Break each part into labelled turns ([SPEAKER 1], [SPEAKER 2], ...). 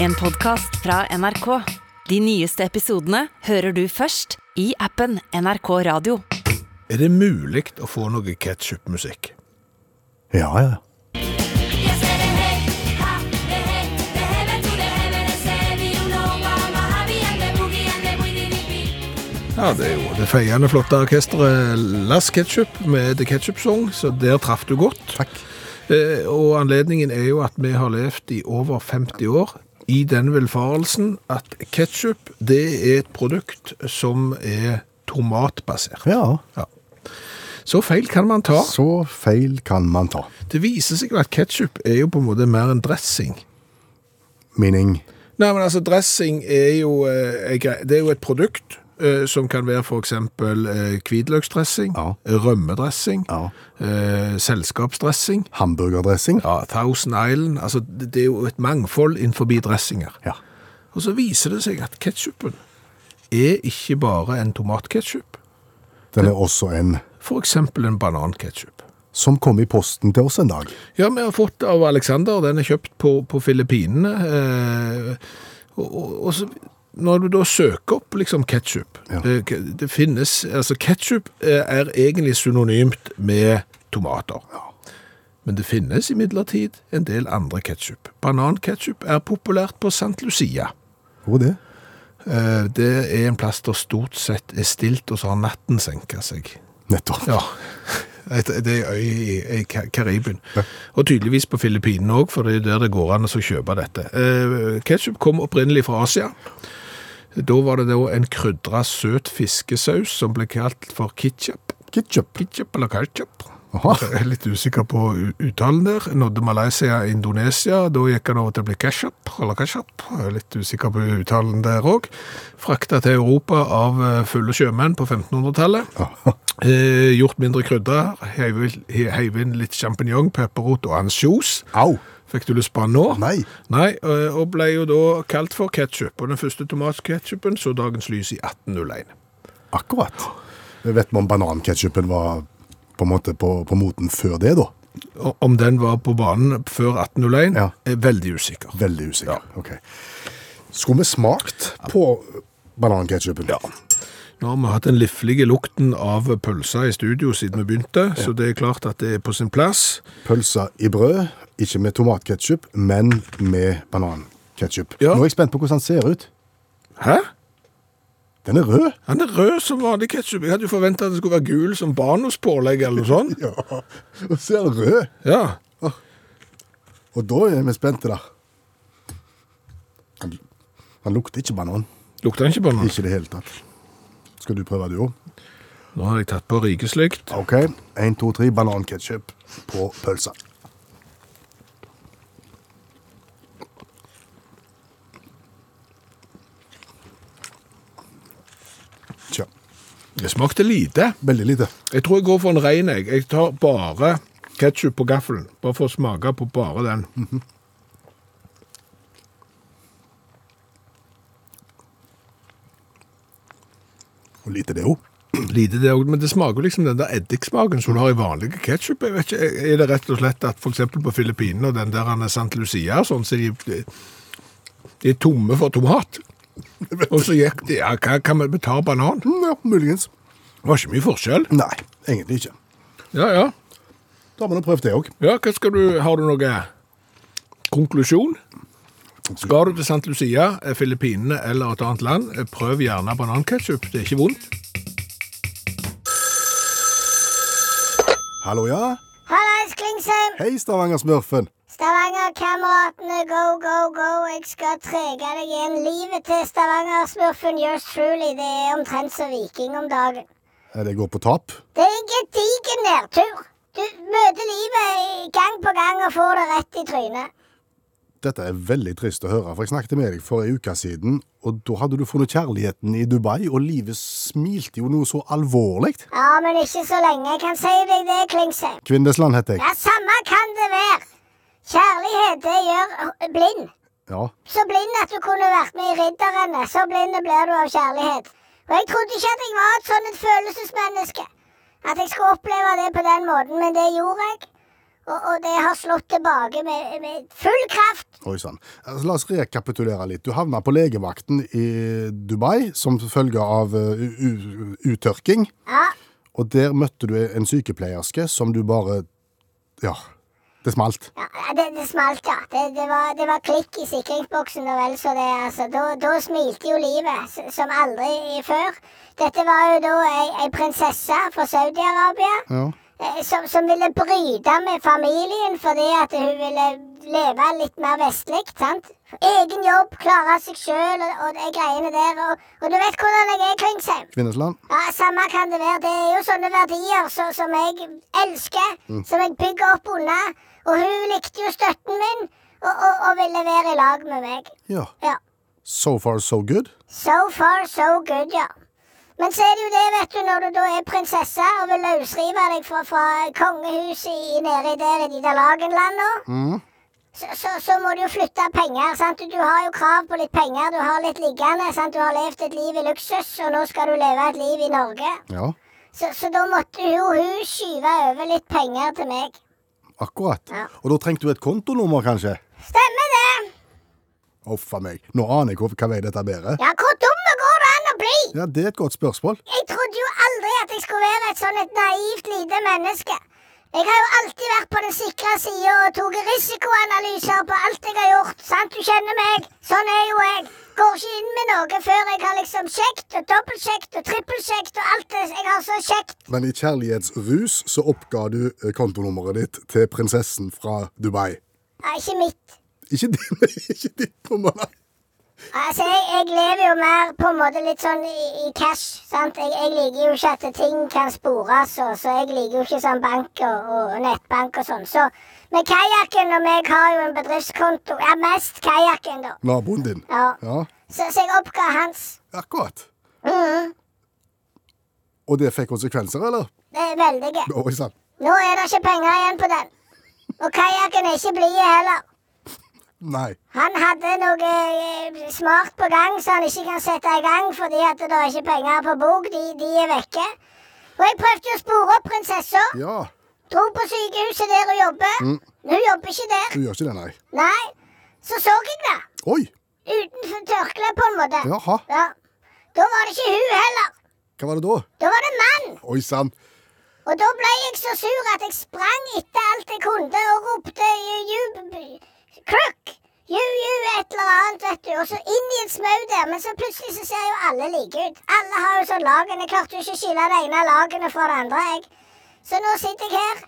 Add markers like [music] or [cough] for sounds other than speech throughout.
[SPEAKER 1] En podcast fra NRK. De nyeste episodene hører du først i appen NRK Radio.
[SPEAKER 2] Er det mulig å få noe ketchup-musikk?
[SPEAKER 3] Ja, ja.
[SPEAKER 2] Ja, det er jo det feiende flotte orkestret Las Ketchup med The Ketchup Song, så der traff du godt.
[SPEAKER 3] Takk.
[SPEAKER 2] Eh, og anledningen er jo at vi har levd i over 50 år i den velfarelsen at ketchup, det er et produkt som er tomatbasert.
[SPEAKER 3] Ja,
[SPEAKER 2] Så feil kan man ta.
[SPEAKER 3] så feil kan man ta.
[SPEAKER 2] Det viser seg jo at ketchup er jo på en måte mer en dressing.
[SPEAKER 3] Meaning
[SPEAKER 2] Nei, men altså, dressing er jo, eh, det er jo et produkt som kan være eksempel eh, hvitløksdressing,
[SPEAKER 3] Ja.
[SPEAKER 2] rømmedressing,
[SPEAKER 3] ja,
[SPEAKER 2] eh, selskapsdressing,
[SPEAKER 3] hamburgerdressing.
[SPEAKER 2] ja, Thousand Island, altså det, er jo et mangfold innenfor dressinger.
[SPEAKER 3] Ja.
[SPEAKER 2] Og så viser det seg at ketchupen er ikke bare en tomatketchup,
[SPEAKER 3] Den er også en
[SPEAKER 2] eksempel en bananketchup.
[SPEAKER 3] som kom i posten til oss en dag.
[SPEAKER 2] Ja, vi har fått av Alexander, den er kjøpt på, på Filippinene. Eh, og, og, og så, når du da søker opp liksom ketsjup
[SPEAKER 3] Ja.
[SPEAKER 2] eh, det finnes, altså ketchup eh, er egentlig synonymt med tomater. Men det finnes imidlertid en del andre ketsjup. Bananketsjup er populært på St. Lucia.
[SPEAKER 3] Hvor er det?
[SPEAKER 2] Eh, det er en plass der stort sett er stilt, og så har natten senket seg.
[SPEAKER 3] Nettopp.
[SPEAKER 2] Ja, det er øy i, i Ka- Karibien. Og tydeligvis på Filippinene òg, for det er der det går an å kjøpe dette. Ketsjup kom opprinnelig fra Asia. Da var det da en krydra søt fiskesaus som ble kalt for ketchup.
[SPEAKER 3] Ketchup.
[SPEAKER 2] Ketchup eller ketchup. Jeg er litt usikker på uttalen der. Nådde Malaysia Indonesia. Da gikk han over til å bli ketchup, eller ketchup. Jeg er litt usikker på uttalen der òg. Frakta til Europa av eh, fulle sjømenn på 1500-tallet. Eh, gjort mindre krydder. Heiv inn litt champignon, pepperrot og ansjos.
[SPEAKER 3] Au!
[SPEAKER 2] Fikk du lyst på den nå?
[SPEAKER 3] Nei.
[SPEAKER 2] Nei, eh, og ble jo da kalt for ketchup. Og den første tomatketsjupen så dagens lys i 1801.
[SPEAKER 3] Akkurat. Vet vi om bananketsjupen var på en måte på, på moten før det, da?
[SPEAKER 2] Om den var på banen før 1801,
[SPEAKER 3] Ja.
[SPEAKER 2] er veldig usikker.
[SPEAKER 3] Veldig usikker. Ok. Skulle vi smakt på bananketsjupen?
[SPEAKER 2] Ja. Nå har vi hatt den liflige lukten av pølser i studio siden vi begynte, så det er klart at det er på sin plass.
[SPEAKER 3] Pølse i brød, ikke med tomatketchup, men med bananketchup.
[SPEAKER 2] Ja.
[SPEAKER 3] Nå er jeg spent på hvordan den ser ut.
[SPEAKER 2] Hæ?
[SPEAKER 3] Den er rød.
[SPEAKER 2] Den er rød som vanlig ketsjup. Jeg hadde jo forventet at den skulle være gul som banuspålegg eller noe sånt. [laughs]
[SPEAKER 3] Ja, og så er den rød.
[SPEAKER 2] Ja.
[SPEAKER 3] Og da er vi spente, da. Han, han lukter ikke banan.
[SPEAKER 2] Lukter han ikke banan?
[SPEAKER 3] Ikke i det hele tatt. Skal du prøve, du òg?
[SPEAKER 2] Nå har jeg tatt på rikeslykt.
[SPEAKER 3] OK. Én, to, tre, bananketchup på pølsa. Tja.
[SPEAKER 2] Det smakte lite.
[SPEAKER 3] Veldig lite.
[SPEAKER 2] Jeg tror jeg går for en rein. egg. Jeg tar bare ketsjup på gaffelen. Bare for å smake på bare den.
[SPEAKER 3] Og lite det òg.
[SPEAKER 2] Lite det òg, men det smaker liksom den der eddiksmaken som du har i vanlig ketchup. Jeg vet ikke, Er det rett og slett at eksempel på Filippinene og den der han er Sant Lucia sånn, så de, de er tomme for tomat? Og så gikk de, ja, hva kan vi ta banan?
[SPEAKER 3] Mm, ja, muligens.
[SPEAKER 2] Det var ikke mye forskjell.
[SPEAKER 3] Nei, egentlig ikke.
[SPEAKER 2] Ja, ja.
[SPEAKER 3] Da har vi nå prøvd det òg.
[SPEAKER 2] Ja, hva skal du, har du noe konklusjon? Skal du til St. Lucia, eh, Filippinene eller et annet land, eh, prøv gjerne bananketchup. Det er ikke vondt.
[SPEAKER 3] Hallo, ja?
[SPEAKER 4] Hallais, Klingsheim!
[SPEAKER 3] Hei, Stavanger-smurfen.
[SPEAKER 4] Stavanger-kameratene, go, go, go! Jeg skal trege deg igjen. Livet til Stavanger-smurfen yours truly. Det er omtrent som viking om dagen.
[SPEAKER 3] Det går på tap.
[SPEAKER 4] Det er en gedigen nedtur. Du møter livet gang på gang og får det rett i trynet.
[SPEAKER 3] Dette er veldig trist å høre, for jeg snakket med deg for en uke siden, og da hadde du funnet kjærligheten i Dubai, og livet smilte jo noe så alvorlig.
[SPEAKER 4] Ja, men ikke så lenge. Jeg kan si deg det, Klingsheim.
[SPEAKER 3] Kvindesland heter jeg.
[SPEAKER 4] Ja, samme kan det være. Kjærlighet, det gjør blind.
[SPEAKER 3] Ja,
[SPEAKER 4] Så blind at du kunne vært med i Ridderne. Så blind blir du av kjærlighet. Og jeg trodde ikke at jeg var et sånn et følelsesmenneske. At jeg skulle oppleve det på den måten, men det gjorde jeg. Og, og det har slått tilbake med, med full kraft.
[SPEAKER 3] Oi sann. Altså, La oss rekapitulere litt. Du havna på legevakten i Dubai som følge av u- uttørking.
[SPEAKER 4] Ja.
[SPEAKER 3] Og der møtte du en sykepleierske som du bare Ja, det smalt.
[SPEAKER 4] Ja, det, det smalt, ja. Det, det, var, det var klikk i sikringsboksen og vel så det. altså. Da, da smilte jo livet som aldri før. Dette var jo da ei, ei prinsesse fra Saudi-Arabia
[SPEAKER 3] Ja.
[SPEAKER 4] Eh, som, som ville bryte med familien fordi at hun ville leve litt mer vestlig. sant? Egen jobb, klare seg sjøl og, og de greiene der. Og, og du vet hvordan jeg er, Klingsheim.
[SPEAKER 3] Kvinnesland.
[SPEAKER 4] Ja, Samme kan det være. Det er jo sånne verdier så, som jeg elsker, som jeg bygger opp under. Og hun likte jo støtten min og, og, og ville være i lag med meg.
[SPEAKER 3] Ja.
[SPEAKER 4] Ja.
[SPEAKER 3] So far, so good.
[SPEAKER 4] So far, so good, ja. Men så er det jo det, vet du, når du da er prinsesse og vil løsrive deg fra, fra kongehuset i, nede i der i de der Lagenlanda, så, så, så må du jo flytte penger. sant? Du, har jo krav på litt penger. Du har litt liggende. sant? Du har levd et liv i luksus, og nå skal du leve et liv i Norge.
[SPEAKER 3] Ja,
[SPEAKER 4] Så, så da måtte jo hun skyve over litt penger til meg.
[SPEAKER 3] akkurat.
[SPEAKER 4] Ja.
[SPEAKER 3] Og da trengte du et kontonummer, kanskje?
[SPEAKER 4] Stemmer det?
[SPEAKER 3] Uff a meg. Nå aner jeg hva vei dette bærer.
[SPEAKER 4] Ja, hvor dumme går det an å bli?
[SPEAKER 3] Ja, det er et godt spørsmål.
[SPEAKER 4] Jeg trodde jo aldri at jeg skulle være et sånn et naivt lite menneske. Jeg har jo alltid vært på den sikre sida og tatt risikoanalyser på alt jeg har gjort. Sant, du kjenner meg. Sånn er jo jeg. Går ikke inn med noe før jeg har liksom sjekt og dobbeltsjekt og trippelsjekt og alt det jeg har så kjekt.
[SPEAKER 3] Men i kjærlighetsrus så oppga du eh, kontonummeret ditt til prinsessen fra Dubai.
[SPEAKER 4] Nei, ikke mitt.
[SPEAKER 3] Ikke, ditt, [laughs] ikke ditt nummer, nei.
[SPEAKER 4] Altså, jeg, jeg lever jo mer på en måte litt sånn i, i cash, sant. Jeg, jeg liker jo ikke at ting kan spores, og, så jeg liker jo ikke sånn bank og, og nettbank og sånn. Så med kajakken og meg har jo en bedriftskonto. Ja, mest kajakken, da.
[SPEAKER 3] Naboen din.
[SPEAKER 4] Ja.
[SPEAKER 3] Ja,
[SPEAKER 4] Så, så jeg oppga hans.
[SPEAKER 3] akkurat.
[SPEAKER 4] Mhm.
[SPEAKER 3] Og det fikk konsekvenser, eller?
[SPEAKER 4] Det er veldige. Nå er det ikke penger igjen på den. Og kajakken er ikke blid heller.
[SPEAKER 3] Nei.
[SPEAKER 4] Han hadde noe eh, smart på gang som han ikke kan sette i gang fordi at det er ikke penger på bok. De, de er vekke. Og jeg prøvde å spore opp prinsessa.
[SPEAKER 3] Ja,
[SPEAKER 4] Dro på sykehuset der hun jobber. Men hun jobber ikke der.
[SPEAKER 3] Hun gjør ikke det, nei.
[SPEAKER 4] Nei. Så så jeg det.
[SPEAKER 3] Oi!
[SPEAKER 4] Utenfor tørkle, på en måte.
[SPEAKER 3] Jaha.
[SPEAKER 4] Ja. Da var det ikke hun heller.
[SPEAKER 3] Hva var det da?
[SPEAKER 4] Da var det mann.
[SPEAKER 3] Oi sann.
[SPEAKER 4] Og da ble jeg så sur at jeg sprang etter alt jeg kunne og ropte jubel. ju, krukk, ju, ju, et eller annet, vet du. Og så inn i et smau der. Men så plutselig så ser jo alle like ut. Alle har jo sånn lagen. Jeg klarte jo ikke å skille det ene lagene fra det andre, jeg. Så nå sitter jeg her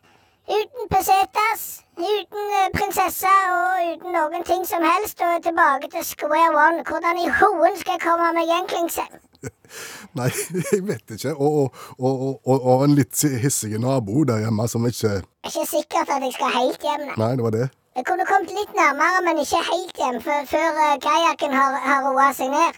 [SPEAKER 4] uten pesetas, uten eh, prinsesse og uten noen ting som helst, og er tilbake til square one. Hvordan i hoen skal jeg komme meg hjem, Klingse? [laughs]
[SPEAKER 3] Nei, jeg vet ikke. Og, og, og, og, og en litt hissig nabo der hjemme som ikke
[SPEAKER 4] Jeg er ikke sikkert at jeg skal helt hjem. nei.
[SPEAKER 3] Nei, det var det.
[SPEAKER 4] Jeg kunne kommet litt nærmere, men ikke helt hjem før, eh, kajakken har, har roa seg ned.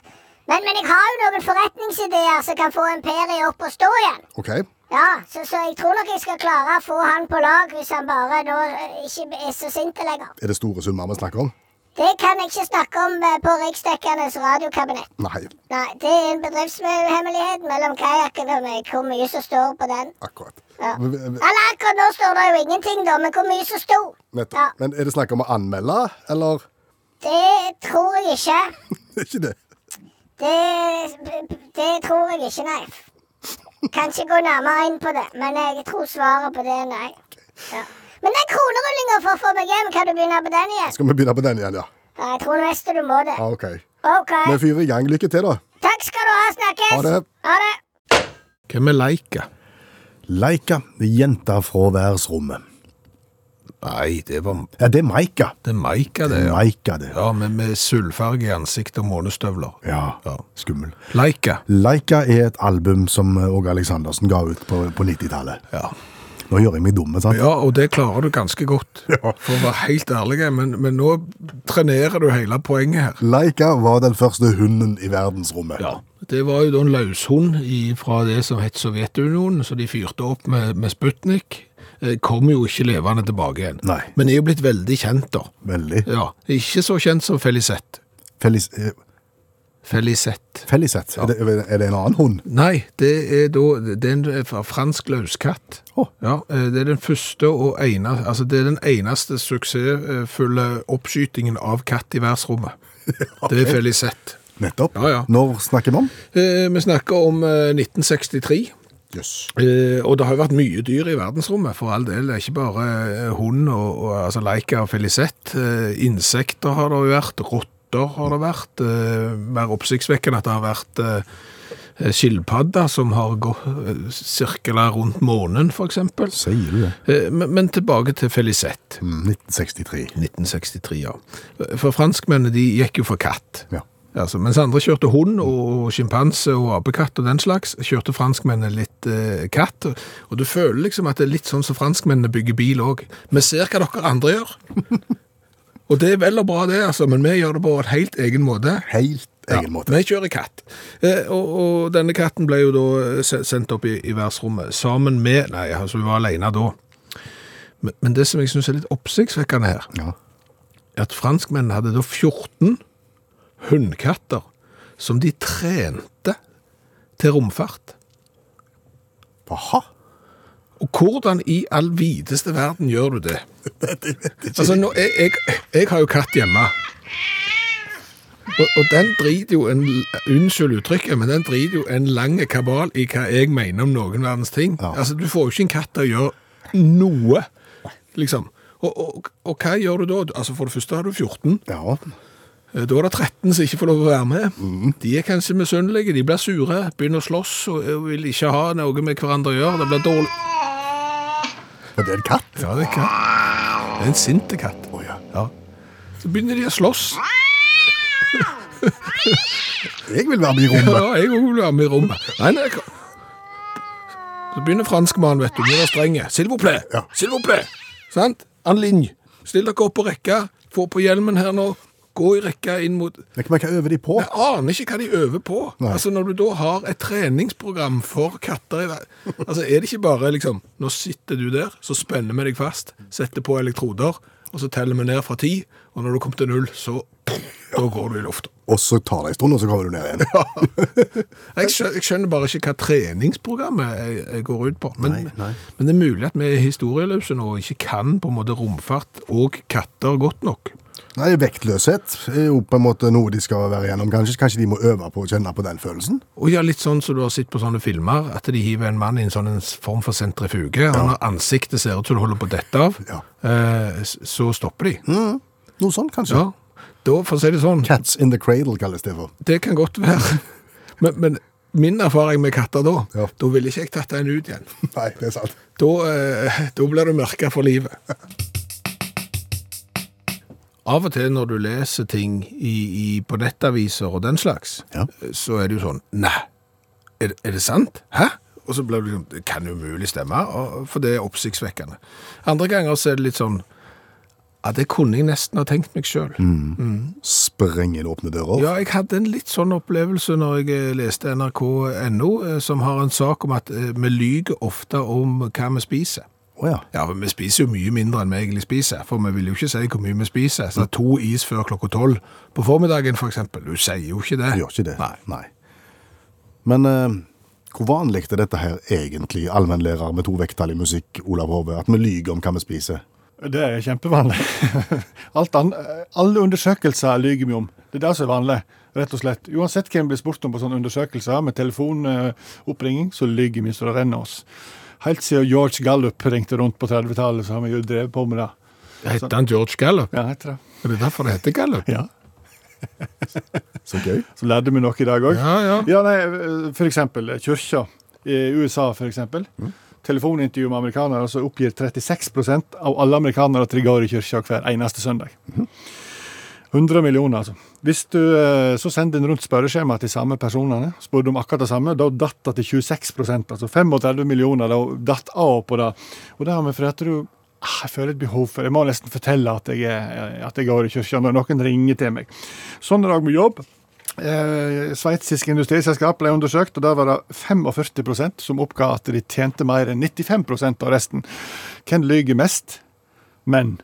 [SPEAKER 4] Men, men jeg har jo noen forretningsideer som kan få imperiet opp og stå igjen.
[SPEAKER 3] OK.
[SPEAKER 4] Ja, så, så jeg tror nok jeg skal klare å få han på lag hvis han bare nå eh, ikke er så sint lenger.
[SPEAKER 3] Er det store summer vi snakker om?
[SPEAKER 4] Det kan jeg ikke snakke om eh, på riksdekkendes radiokabinett.
[SPEAKER 3] Nei,
[SPEAKER 4] Nei, det er en bedriftshemmelighet mellom kajakken og meg, hvor mye som står på den.
[SPEAKER 3] akkurat.
[SPEAKER 4] Ja. Eller akkurat nå står det jo ingenting, da, men hvor mye som sto. Ja.
[SPEAKER 3] Men er det snakk om å anmelde, eller
[SPEAKER 4] Det tror jeg ikke. [laughs]
[SPEAKER 3] ikke det?
[SPEAKER 4] Det, det tror jeg ikke, nei. Kan ikke gå nærmere inn på det, men jeg tror svaret på det er nei. Ja. Men den kronerullinga for kan du begynne på den igjen?
[SPEAKER 3] Skal vi begynne på den igjen, ja?
[SPEAKER 4] Ja, jeg tror mest du må det.
[SPEAKER 3] Ah, OK.
[SPEAKER 4] okay.
[SPEAKER 3] Vi fyrer i gang. Lykke til, da.
[SPEAKER 4] Takk skal du ha. Snakkes.
[SPEAKER 3] Ha det.
[SPEAKER 4] Ha det.
[SPEAKER 2] Hvem er Leika?
[SPEAKER 3] Leika, jenta fra verdensrommet.
[SPEAKER 2] Nei, det var
[SPEAKER 3] Ja, det er Maika.
[SPEAKER 2] det er Maika, det. Ja,
[SPEAKER 3] Maika, det.
[SPEAKER 2] ja med, med sølvfarge i ansiktet og månestøvler.
[SPEAKER 3] Ja,
[SPEAKER 2] Ja.
[SPEAKER 3] skummel.
[SPEAKER 2] Leika.
[SPEAKER 3] Leika er et album som eh, Åge Aleksandersen ga ut på, på 90-tallet.
[SPEAKER 2] Ja.
[SPEAKER 3] Nå gjør jeg meg dum, sant?
[SPEAKER 2] ja, og det klarer du ganske godt, ja. for å være helt ærlig. Men, men nå trenerer du hele poenget her.
[SPEAKER 3] Leika var den første hunden i verdensrommet.
[SPEAKER 2] Ja, Det var jo da en løshund fra det som het Sovjetunionen, så de fyrte opp med, med Sputnik. Eh, Kom jo ikke levende tilbake igjen.
[SPEAKER 3] Nei.
[SPEAKER 2] Men er jo blitt veldig kjent, da.
[SPEAKER 3] Veldig.
[SPEAKER 2] Ja, Ikke så kjent som Felicette.
[SPEAKER 3] Felic eh,
[SPEAKER 2] Felisette.
[SPEAKER 3] Ja. Er, det, er det en annen hund?
[SPEAKER 2] Nei, det er da Det er en fransk løskatt.
[SPEAKER 3] Oh.
[SPEAKER 2] Ja, eh, det er den første og eneste Altså, det er den eneste suksessfulle oppskytingen av katt i verdensrommet. [laughs] Det er Felisette.
[SPEAKER 3] Nettopp.
[SPEAKER 2] Ja, ja.
[SPEAKER 3] Når snakker vi om?
[SPEAKER 2] Eh, vi snakker om eh, 1963.
[SPEAKER 3] Yes.
[SPEAKER 2] Eh, og det har jo vært mye dyr i verdensrommet, for all del. Det er ikke bare eh, hund og, og altså Leica og Felisette. Eh, insekter har det jo vært, rotter har det vært. Eh, mer oppsiktsvekkende at det har vært eh, skilpadder som har gått eh, rundt månen, eksempel.
[SPEAKER 3] Sier du det?
[SPEAKER 2] Eh, men, tilbake til Felisette.
[SPEAKER 3] Mm, 1963.
[SPEAKER 2] 1963, ja. For franskmennene de gikk jo for katt.
[SPEAKER 3] Ja.
[SPEAKER 2] Altså, mens andre kjørte hund og sjimpanse og apekatt og den slags, kjørte franskmennene litt eh, katt. Og, og du føler liksom at det er litt sånn som franskmennene bygger bil òg. Vi ser hva dere andre gjør. Og det er vel og bra det, altså, men vi gjør det på en helt egen måte.
[SPEAKER 3] Helt egen
[SPEAKER 2] Ja,
[SPEAKER 3] måte.
[SPEAKER 2] Vi kjører katt. Eh, og, og denne katten ble jo da sendt opp i, i verdensrommet sammen med Nei, altså hun var alene da. Men, men det som jeg syns er litt oppsiktsvekkende her,
[SPEAKER 3] Ja.
[SPEAKER 2] er at franskmennene hadde da 14 hundkatter som de trente til romfart.
[SPEAKER 3] Aha.
[SPEAKER 2] Og hvordan i all videste verden gjør du det? Altså, nå, jeg, jeg, jeg har jo katt hjemme. Og, og den driter jo en, unnskyld uttrykket, men den driter jo en lang kabal i hva jeg mener om noen verdens ting.
[SPEAKER 3] Ja.
[SPEAKER 2] Altså, du får jo ikke en katt til å gjøre noe, liksom. Og, og, og hva gjør du da? Altså, for det første har du 14.
[SPEAKER 3] Ja.
[SPEAKER 2] Eh, Da er det 13 som ikke får lov å være med. De er kanskje misunnelige, de blir sure, begynner å slåss og vil ikke ha noe med hverandre å gjøre. Det blir dårlig.
[SPEAKER 3] Og det er en katt?
[SPEAKER 2] Ja, det er katt. Det er en sinte katt.
[SPEAKER 3] Oh, ja.
[SPEAKER 2] Ja. Så begynner de å slåss. [laughs]
[SPEAKER 3] Jeg vil være med i
[SPEAKER 2] Ja,
[SPEAKER 3] rommet.
[SPEAKER 2] òg vil være med i rommet. Nei, nei, jeg- Så begynner franskmannen, vet du, begynner strenge. S'il vous plaît,
[SPEAKER 3] Ja.
[SPEAKER 2] s'il. Sant? En linje. Still dere opp på rekka, få på hjelmen her nå, gå i rekka inn mot
[SPEAKER 3] Men hva øver de på?
[SPEAKER 2] Jeg aner ikke hva de øver på.
[SPEAKER 3] Nei.
[SPEAKER 2] Altså Når du da har et treningsprogram for katter Altså Er det ikke bare liksom Nå sitter du der, så spenner vi deg fast, setter på elektroder, og så teller vi ned fra ti, og når du kommer til null, så Da går du i lufta.
[SPEAKER 3] Og så tar det en stund, og så kommer du ned igjen.
[SPEAKER 2] Jeg skjønner, jeg skjønner bare ikke hva treningsprogrammet jeg, jeg går ut på. Men,
[SPEAKER 3] Nei, nei.
[SPEAKER 2] men det er mulig at vi er historieløse nå og ikke kan på en måte romfart og katter godt nok.
[SPEAKER 3] Nei, Vektløshet er jo på en måte noe de skal være gjennom. kanskje. Kanskje de må øve på å kjenne på den følelsen?
[SPEAKER 2] Og ja, litt sånn som du har sett på sånne filmer, at de hiver en mann i en sånn en form for sentrifuge, Han har ansiktet ser ut som det holder på å dette av,
[SPEAKER 3] Ja.
[SPEAKER 2] eh, så stopper de.
[SPEAKER 3] Noe sånn, kanskje.
[SPEAKER 2] Ja, da, for å si det sånn,
[SPEAKER 3] Cats in the cradle kalles det for.
[SPEAKER 2] det kan godt være. [laughs] Men, men min erfaring med katter da,
[SPEAKER 3] Ja.
[SPEAKER 2] da ville ikke jeg tatt den ut igjen.
[SPEAKER 3] Nei, det er sant.
[SPEAKER 2] Da, eh, da blir du merka for livet. [laughs] Av og til når du leser ting i, i, på nettaviser og den slags,
[SPEAKER 3] Ja.
[SPEAKER 2] så er det jo sånn Nei, er, det- er det sant? Hæ? Og så blir det sånn Det kan umulig stemme, for det er oppsiktsvekkende. Andre ganger så er det litt sånn Ja, det kunne jeg nesten ha tenkt meg sjøl.
[SPEAKER 3] Sprenge åpne dører.
[SPEAKER 2] Ja, jeg hadde en litt sånn opplevelse når jeg eh, leste nrk.no, eh, som har en sak om at eh, vi lyger ofte om hva vi spiser.
[SPEAKER 3] Å ja.
[SPEAKER 2] Ja, men vi spiser jo mye mindre enn vi egentlig spiser, for vi vil jo ikke si hvor mye vi spiser. Så to is før klokka tolv på formiddagen, for eksempel. Du sier jo ikke det.
[SPEAKER 3] Du gjør ikke det.
[SPEAKER 2] Nei.
[SPEAKER 3] Men eh, hvor vanlig er dette her egentlig, allmennlærer med to vekttall i musikk, Olav Hove, at vi lyger om hva vi spiser?
[SPEAKER 5] Det er kjempevanlig. [laughs] Alt an, alle undersøkelser lyver vi om. Det er det som er vanlig, rett og slett. Uansett hvem blir spurt om på sånne undersøkelser med telefonoppringing, så lyver vi så det renner oss. Helt siden George Gallup ringte rundt på 30-tallet, så har vi jo drevet på med det.
[SPEAKER 2] Heter han George Gallup?
[SPEAKER 5] Ja, heter det.
[SPEAKER 2] Er det derfor det heter Gallup?
[SPEAKER 5] Ja. [laughs]
[SPEAKER 3] Så gøy.
[SPEAKER 5] Så lærte vi noe i dag òg.
[SPEAKER 2] Ja, ja.
[SPEAKER 5] Ja, nei, for eksempel kyrkja i USA, for eksempel. Telefonintervju med amerikanere, så oppgir 36% av alle amerikanere at de går i kyrkja hver eneste søndag. 100 millioner, altså. Hvis du eh, så sender en rundt spørreskjema til samme personene, spør du om akkurat det samme, da datt det til 26 altså 35 millioner da datt av på det. Og det har vi fordi at du jeg føler et behov for Jeg må nesten fortelle at jeg, at jeg går i kirka når noen ringer til meg. Sånn er det òg med jobb. Eh, Sveitsisk industriselskap ble undersøkt, og der var det 45% som oppga at de tjente mer enn 95% av resten. Hvem lyver mest? Menn.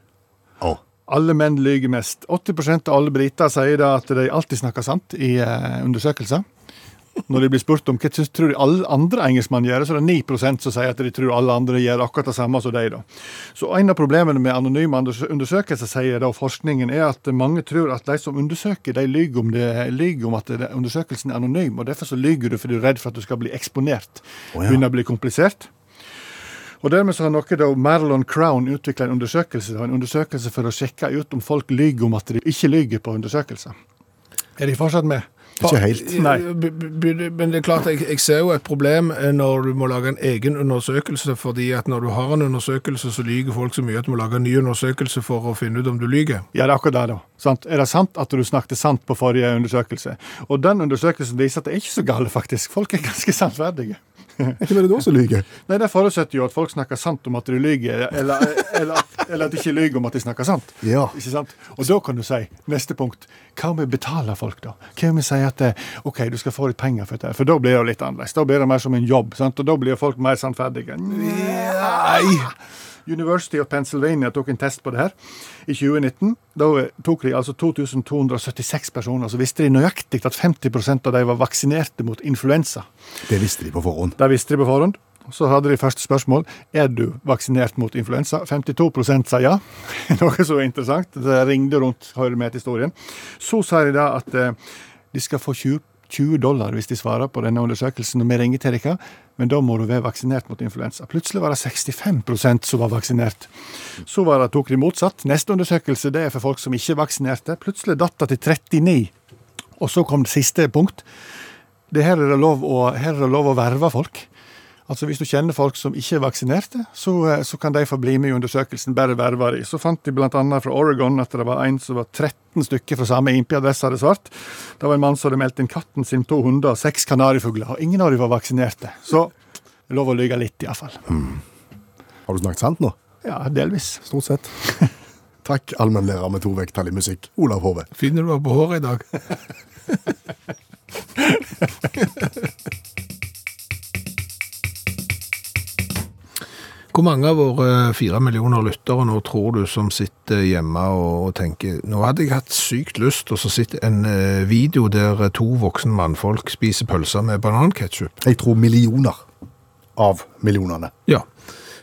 [SPEAKER 5] Alle menn lyver mest. 80% av alle briter sier da at de alltid snakker sant i eh, undersøkelser. Når de blir spurt om hva de tror de alle andre engelskmenn gjør, så er det 9% som sier at de tror alle andre gjør akkurat det samme som de. da. Så En av problemene med anonyme undersøkelser, sier da forskningen, er at mange tror at de som undersøker, de lyver om, om at undersøkelsen er anonym. og Derfor så lyver du fordi du er redd for at du skal bli eksponert.
[SPEAKER 3] Oh, ja.
[SPEAKER 5] Begynner å bli komplisert. Og Dermed så har noe da Marilyn Crown utvikla en undersøkelse en undersøkelse for å sjekke ut om folk lyver om at de ikke lyver på undersøkelser. Er de fortsatt med?
[SPEAKER 3] Ikke helt.
[SPEAKER 5] Nei.
[SPEAKER 2] B- b- Men det er klart, jeg, jeg ser jo et problem eh, når du må lage en egen undersøkelse, fordi at når du har en undersøkelse, så lyger folk så mye at du må lage en ny undersøkelse for å finne ut om du lyger.
[SPEAKER 5] Ja, det er akkurat det, da. Sant? Er det sant at du snakket sant på forrige undersøkelse? Og den undersøkelsen viser at det er ikke så gale, faktisk. Folk er ganske sannferdige. [laughs]
[SPEAKER 3] Er ikke bare da som lyver?
[SPEAKER 5] Nei, Det forutsetter jo at folk snakker sant om at de lyver, eller, eller, eller at de ikke lyver om at de snakker sant.
[SPEAKER 3] Ja.
[SPEAKER 5] Ikke sant? Og da kan du si, neste punkt, hva om vi betaler folk, da? Hva om vi sier at eh, OK, du skal få litt penger for dette? For da blir det jo litt annerledes. Da blir det mer som en jobb, sant? og da blir folk mer sannferdige. Nei! University of Pennsylvania tok en test på det her i 2019. Da tok de altså 2276 personer, så visste de nøyaktig at 50% av dem var vaksinerte mot influensa.
[SPEAKER 3] Det visste de på forhånd.
[SPEAKER 5] Det visste de på forhånd. Så hadde de første spørsmål. Er du vaksinert mot influensa? 52% sa ja. [laughs] Noe så interessant. Det ringde rundt, hører med til historien. Så sa de da at eh, de skal få 20, 20 dollar hvis de svarer på denne undersøkelsen når vi ringer til dere, men da må du være vaksinert mot influensa. Plutselig var det 65% som var vaksinert. Så var det, tok de motsatt. Neste undersøkelse det er for folk som ikke er vaksinerte. Plutselig datt det til 39. Og så kom det siste punkt. Det her er det lov å, her er det lov å verve folk. Altså Hvis du kjenner folk som ikke er vaksinerte, så, eh, så kan de få bli med i undersøkelsen. bare verva de. Så fant de bl.a. fra Oregon at det var en som var 13 stykker fra samme IP-adresse hadde svart. Det var en mann som hadde meldt inn katten sin, to hunder og seks kanarifugler. Og ingen av dem var vaksinerte. Så lov å lyve litt, iallfall.
[SPEAKER 3] Har du snakket sant nå?
[SPEAKER 5] Ja, delvis.
[SPEAKER 3] Stort sett. [laughs] Takk, allmennlærer med to vekttall i musikk, Olav Hove.
[SPEAKER 2] Finner du deg på håret i dag? [laughs] Hvor mange av våre fire millioner lyttere nå tror du som sitter hjemme og, tenker nå hadde jeg hatt sykt lyst, og så sitter en eh, video der to voksne mannfolk spiser pølser med bananketchup.
[SPEAKER 3] Jeg tror millioner av millionene.
[SPEAKER 2] Ja.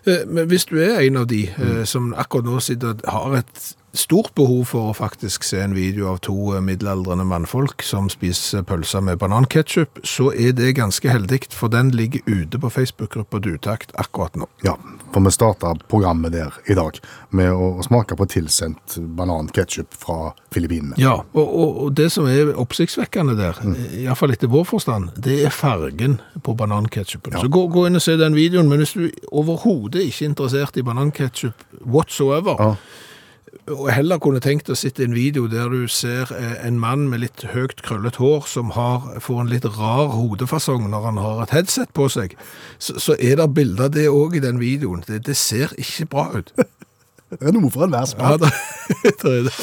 [SPEAKER 2] Eh, Men hvis du er en av de mm. som akkurat nå sitter og har et stort behov for å faktisk se en video av to eh, middelaldrende mannfolk som spiser pølser med bananketchup, så er det ganske heldig, for den ligger ute på Facebook-gruppa Dutakt akkurat nå.
[SPEAKER 3] Ja, for vi starta programmet der i dag med å smake på tilsendt bananketchup fra Filippinene.
[SPEAKER 2] Ja, og, og, og det som er oppsiktsvekkende der,
[SPEAKER 3] Mm.
[SPEAKER 2] i hvert fall etter vår forstand, det er fargen på bananketchupen. Så gå, gå inn og se den videoen, men hvis du overhodet ikke er interessert i bananketchup whatsoever,
[SPEAKER 3] Ja.
[SPEAKER 2] Og heller kunne tenkt å sitte en video der du ser eh, en mann med litt høyt krøllet hår som har, får en litt rar hodefasong når han har et headset på seg, så, så er det bilder av det òg i den videoen. Det, det ser ikke bra ut. [laughs]
[SPEAKER 3] Det er noe for enhver
[SPEAKER 2] Ja,
[SPEAKER 3] smak.
[SPEAKER 2] det, [laughs] det er det.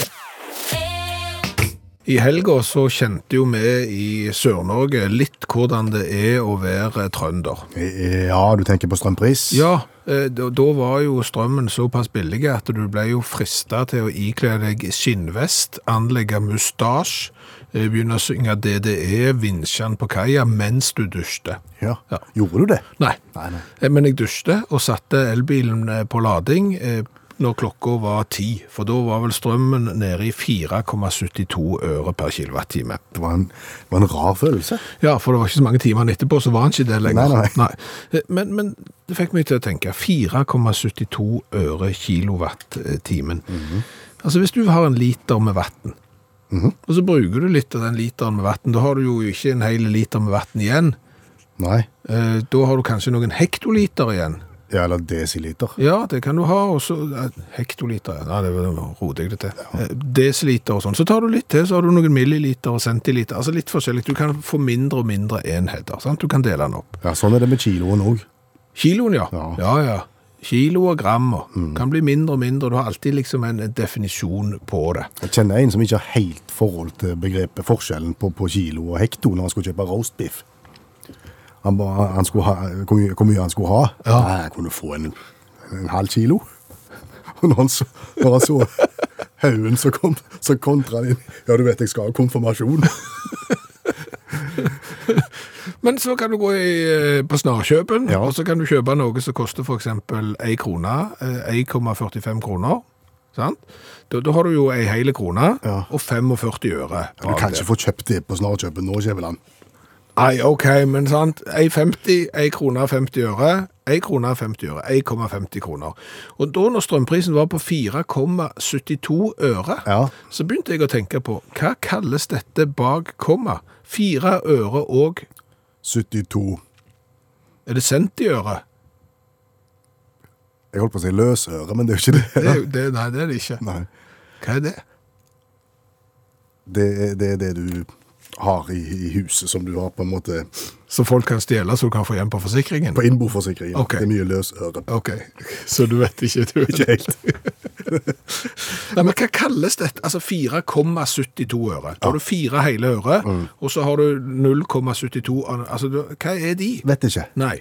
[SPEAKER 2] I helga så kjente jo vi i Sør-Norge litt hvordan det er å være trønder.
[SPEAKER 3] Ja, du tenker på strømpris?
[SPEAKER 2] Ja, eh, da, var jo strømmen såpass billig at du ble jo frista til å ikle deg skinnvest, anlegge mustasj, eh, begynne å synge DDE, vinsjene på kaia, mens du dusjte.
[SPEAKER 3] Ja.
[SPEAKER 2] Ja.
[SPEAKER 3] Gjorde du det?
[SPEAKER 2] Nei,
[SPEAKER 3] Nei, nei.
[SPEAKER 2] Eh, men jeg dusjte og satte elbilen eh, på lading eh, når klokka var ti, for da var vel strømmen nede i 4,72 øre per kilowattime.
[SPEAKER 3] Det var en, var en rar følelse.
[SPEAKER 2] Ja, for det var ikke så mange timene etterpå, så var han ikke det lenger.
[SPEAKER 3] Nei, nei.
[SPEAKER 2] nei. Men, men det fikk meg til å tenke 4,72 øre kilowattimen.
[SPEAKER 3] Mm -hmm.
[SPEAKER 2] Altså hvis du har en liter med vatten, og så bruker du litt av den literen med vatten, da har du jo ikke en hel liter med vatten igjen.
[SPEAKER 3] Nei.
[SPEAKER 2] Eh, Da har du kanskje noen hektoliter igjen.
[SPEAKER 3] Ja, eller desiliter.
[SPEAKER 2] Ja, det kan du ha, og så hektoliter, ja, det roter jeg det til. Desiliter og sånn. Så tar du litt til, så har du noen milliliter og centiliter, altså litt forskjellig. Du kan få mindre og mindre enheter, sant? Du kan dele den opp.
[SPEAKER 3] Ja, Sånn er det med kiloen òg.
[SPEAKER 2] Kiloen, ja.
[SPEAKER 3] Ja.
[SPEAKER 2] Ja, ja. Kilo og gram og kan bli mindre og mindre. Du har alltid liksom en definisjon på det.
[SPEAKER 3] Jeg kjenner en som ikke har helt forhold til begrepet forskjellen på, på kilo og hekto når han skal kjøpe roastbiff. Han ba, han skulle ha, hvor, mye, hvor mye han skulle ha?
[SPEAKER 2] Ja.
[SPEAKER 3] Nei, jeg kunne få en, en halv kilo. [laughs] Og når han så, når han så haugen så, kom, så kontra din Ja, du vet jeg skal ha konfirmasjon. [laughs]
[SPEAKER 2] Men så kan du gå i, eh, på snarkjøpen,
[SPEAKER 3] Ja.
[SPEAKER 2] og så kan du kjøpe noe som koster eksempel 1 krone, eh, 1,45 kroner. Sant? Da, da har du jo ei hele krone
[SPEAKER 3] Ja.
[SPEAKER 2] og 45 øre.
[SPEAKER 3] Ja, du kan ikke få kjøpt det på Snarkjøpen nå, Skjæveland.
[SPEAKER 2] Nei, ok, men sant. 1,50, 1 krone og 50 øre, 1 krone og 50 øre, 1,50 kroner. Og da når strømprisen var på 4,72 øre,
[SPEAKER 3] Ja.
[SPEAKER 2] så begynte jeg å tenke på, hva kalles dette bak komma? 4 øre og,
[SPEAKER 3] 72
[SPEAKER 2] er det centiøre?
[SPEAKER 3] Jeg holdt på å si løsøre, men det er jo ikke
[SPEAKER 2] Det
[SPEAKER 3] det.
[SPEAKER 2] er, det, nei, det er det ikke.
[SPEAKER 3] Nei.
[SPEAKER 2] Hva er det?
[SPEAKER 3] Det er, det det du har i, i huset, som du har på en måte
[SPEAKER 2] Så folk kan stjele så du kan få igjen på forsikringen?
[SPEAKER 3] på innboforsikringen.
[SPEAKER 2] Okay.
[SPEAKER 3] Det er mye løsøre.
[SPEAKER 2] Ok, [laughs] så du vet ikke du vet.
[SPEAKER 3] Ikke helt. [laughs]
[SPEAKER 2] Nei, men hva kalles dette? Altså 4,72 øre. Da har du fire hele øre,
[SPEAKER 3] Mm.
[SPEAKER 2] og så har du 0,72 Altså, hva er de?
[SPEAKER 3] Vet ikke.
[SPEAKER 2] Nei,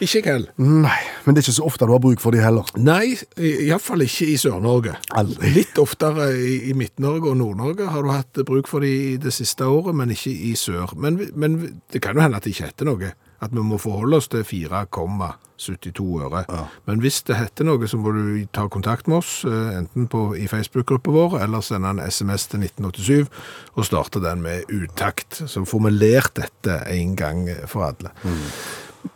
[SPEAKER 2] ikke jeg heller.
[SPEAKER 3] Nei, men det er ikke så ofte du har bruk for de heller.
[SPEAKER 2] Nei, iallfall ikke i Sør-Norge.
[SPEAKER 3] Aldri.
[SPEAKER 2] Litt oftere i, i Midt-Norge og Nord-Norge har du hatt bruk for de i det siste året, men ikke i sør. Men, men det kan jo hende at det ikke heter noe. At vi må forholde oss til 4,72 øre. Men hvis det heter noe, så må du ta kontakt med oss, eh, enten på, i Facebook-gruppa vår, eller sende en SMS til 1987 og starte den med utakt. Så får vi lært dette en gang for alle.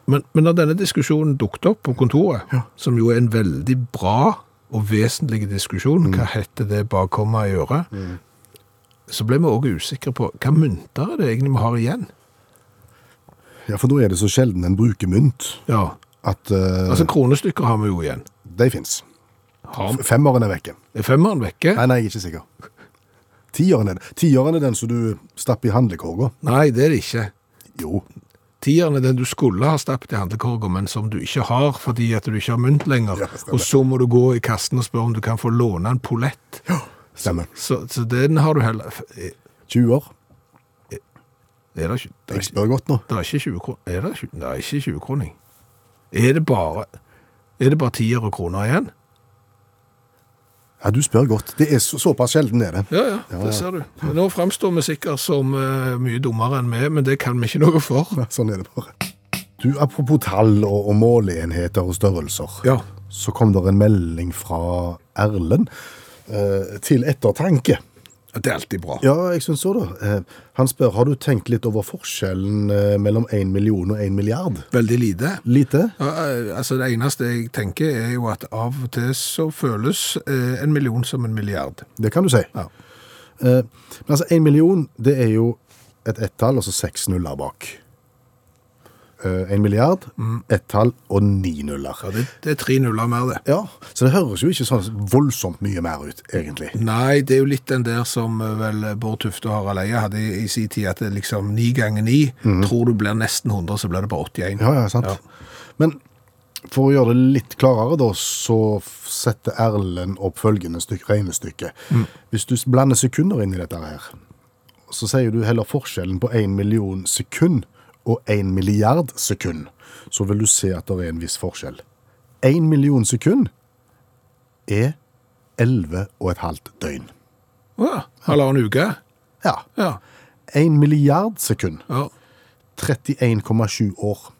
[SPEAKER 2] Men, men når denne diskusjonen dukket opp på kontoret, som jo er en veldig bra og vesentlig diskusjon, hva heter det bak komma i øret, så ble vi også usikre på hva mynter er det egentlig vi har igjen.
[SPEAKER 3] Ja, for nå er det så sjelden en bruker mynt
[SPEAKER 2] Ja,
[SPEAKER 3] at uh,
[SPEAKER 2] altså kronestykker har vi jo igjen.
[SPEAKER 3] de fins. Femmeren er vekke.
[SPEAKER 2] er femmeren vekke?
[SPEAKER 3] Nei, nei, jeg er ikke sikker. Tieren er. Tieren er den som du stapper i handlekorga.
[SPEAKER 2] Nei, det er det ikke.
[SPEAKER 3] Jo.
[SPEAKER 2] Tieren er den du skulle ha stappet i handlekorga, men som du ikke har fordi at du ikke har mynt lenger.
[SPEAKER 3] Ja,
[SPEAKER 2] og så må du gå i kassen og spørre om du kan få låne en polett.
[SPEAKER 3] Stemmer.
[SPEAKER 2] Så, så den har du heller...
[SPEAKER 3] 20 år.
[SPEAKER 2] Er det ikke... det er
[SPEAKER 3] Jeg spør godt nå.
[SPEAKER 2] Det er ikke 20 kroner. Er det, ikke- det er ikke 20 kroner. Er det bare, er det bare 10 og kroner igjen?
[SPEAKER 3] Ja, du spør godt. Det er så, såpass sjelden er det.
[SPEAKER 2] Ja, ja, det ser du. Nå fremstår vi sikkert som uh, mye dummere enn vi, men det kan vi ikke noe for.
[SPEAKER 3] Ja, Sånn er det bare. Du, apropos tall og, og måleenheter og størrelser,
[SPEAKER 2] Ja,
[SPEAKER 3] så kom det en melding fra Erlend uh, til ettertanke.
[SPEAKER 2] Det er alltid bra.
[SPEAKER 3] Ja, jeg syns så, da. Eh, han spør har du tenkt litt over forskjellen eh, mellom én million og én milliard.
[SPEAKER 2] Veldig lite.
[SPEAKER 3] Lite?
[SPEAKER 2] Ja, eh, altså det eneste jeg tenker er jo at av og til så føles en million som en milliard.
[SPEAKER 3] Det kan du si.
[SPEAKER 2] Ja.
[SPEAKER 3] Eh, men altså, én million, det er jo et ett-tall, og så seks nuller bak. Eh, en milliard, ett tall og ni nuller.
[SPEAKER 2] Ja, det, det er tre nuller mer det.
[SPEAKER 3] Ja, så det høres jo ikke sånn voldsomt mye mer ut, egentlig.
[SPEAKER 2] Nei, det er jo litt den der som eh, vel Bård Tufte og Harald Eie hadde i, sin tid, at det liksom ni ganger ni, tror du blir nesten 100, så blir det bare 81.
[SPEAKER 3] Ja, ja, sant.
[SPEAKER 2] Ja.
[SPEAKER 3] Men for å gjøre det litt klarere da, så setter Erlend opp følgende stykke, regnestykke. Hvis du blander sekunder inn i dette her, så sier du heller forskjellen på 1 million sekund og 1 milliard sekund, så vil du se at det er en viss forskjell. 1 million sekund er 11 og et halvt døgn.
[SPEAKER 2] Å Ja, halvannen uke.
[SPEAKER 3] Ja.
[SPEAKER 2] Ja.
[SPEAKER 3] 1 milliard sekund,
[SPEAKER 2] ja.
[SPEAKER 3] 31,7 år.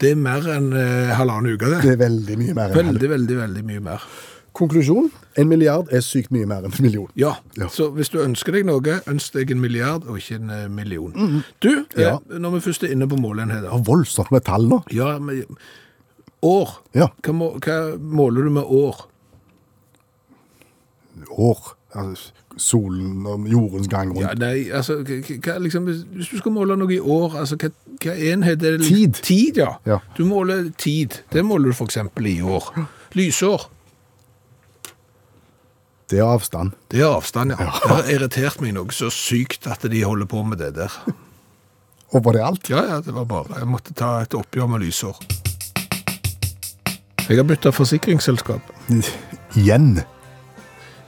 [SPEAKER 2] Det er mer enn eh, halvannen uke, det.
[SPEAKER 3] Det er veldig mye mer enn.
[SPEAKER 2] Veldig, veldig, veldig mye mer.
[SPEAKER 3] Konklusjon, en milliard er sykt mye mer enn en million.
[SPEAKER 2] Ja,
[SPEAKER 3] Ja.
[SPEAKER 2] så hvis du ønsker deg noe, ønsk deg en milliard og ikke en million. million. Du,
[SPEAKER 3] Ja.
[SPEAKER 2] eh, når vi først er inne på måleenheter.
[SPEAKER 3] ja, voldsomt med tall nå.
[SPEAKER 2] Ja, men år.
[SPEAKER 3] Ja,
[SPEAKER 2] Hva, må, hva måler du med år?
[SPEAKER 3] år. Altså, solen og jordens gang rundt.
[SPEAKER 2] Ja, nei, altså, hva, liksom, hvis, du skal måle noe i år, altså, hva, hva enhet er det?
[SPEAKER 3] Tid.
[SPEAKER 2] Tid, ja.
[SPEAKER 3] Ja.
[SPEAKER 2] Du måler tid. Det måler du eksempel i år. Lysår.
[SPEAKER 3] Det er avstand.
[SPEAKER 2] Det er avstand, ja. Det har irritert meg noe så sykt at de holder på med det der. [laughs]
[SPEAKER 3] Og var det alt?
[SPEAKER 2] Ja, ja, det var bare. Jeg måtte ta et oppgjør med lysår. Jeg har byttet forsikringsselskap. [laughs]
[SPEAKER 3] Igjen.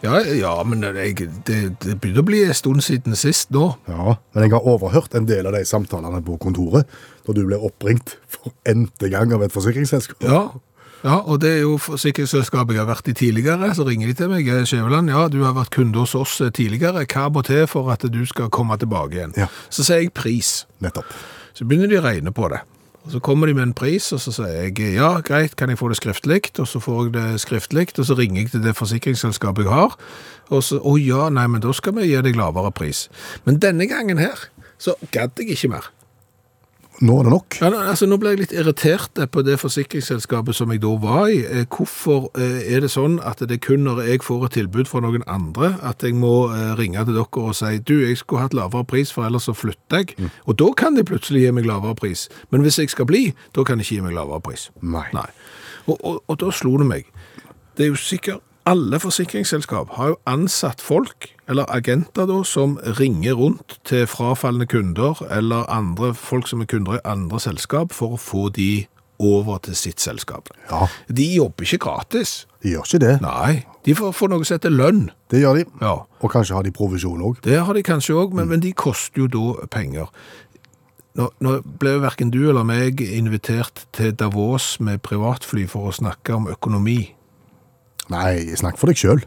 [SPEAKER 2] Ja, ja, men jeg, det, det begynner å bli en stund siden sist nå.
[SPEAKER 3] Ja, men jeg har overhørt en del av de samtalene på kontoret, da du ble oppringt for n-te gang av et forsikringsselskap.
[SPEAKER 2] Ja, Ja, og det er jo forsikringsselskapet jeg har vært i tidligere, så ringer de til meg. «Eh, Skjæveland, ja, du har vært kunde hos oss eh, tidligere. Hva må til for at du skal komme tilbake igjen?
[SPEAKER 3] Ja.
[SPEAKER 2] Så sier jeg pris.
[SPEAKER 3] Nettopp.
[SPEAKER 2] Så begynner de å regne på det. Og så kommer de med en pris, og så sier jeg ja, greit, kan jeg få det skriftlig? Og så får jeg det skriftlig, og så ringer jeg til det forsikringsselskapet jeg har. Og så, å ja, nei, men da skal vi gi deg lavere pris. Men denne gangen her, så gadd jeg ikke mer.
[SPEAKER 3] Nå er det nok.
[SPEAKER 2] Ja, altså, nå ble jeg litt irritert på det forsikringsselskapet som jeg da var i. Eh, Hvorfor eh, er det sånn at det er kun når jeg får et tilbud fra noen andre, at jeg må eh, ringe til dere og si du, jeg skulle hatt lavere pris, for ellers så flytter jeg. Og da kan de plutselig gi meg lavere pris. Men hvis jeg skal bli, da kan de ikke gi meg lavere pris.
[SPEAKER 3] Nei.
[SPEAKER 2] Nei. Og, og, og da slo det meg. Det er jo sikkert alle forsikringsselskap har jo ansatt folk, eller agenter da, som ringer rundt til frafallende kunder, eller andre folk som er kunder i andre selskap, for å få de over til sitt selskap.
[SPEAKER 3] Ja,
[SPEAKER 2] De jobber ikke gratis.
[SPEAKER 3] de gjør ikke det.
[SPEAKER 2] Nei, de får, får noe som heter lønn.
[SPEAKER 3] Det gjør de.
[SPEAKER 2] Ja,
[SPEAKER 3] Og kanskje har de provisjon òg.
[SPEAKER 2] det har de kanskje òg, men, men de koster jo da penger. Nå, nå ble verken du eller meg invitert til Davos med privatfly for å snakke om økonomi.
[SPEAKER 3] Nei, snakk for deg sjøl.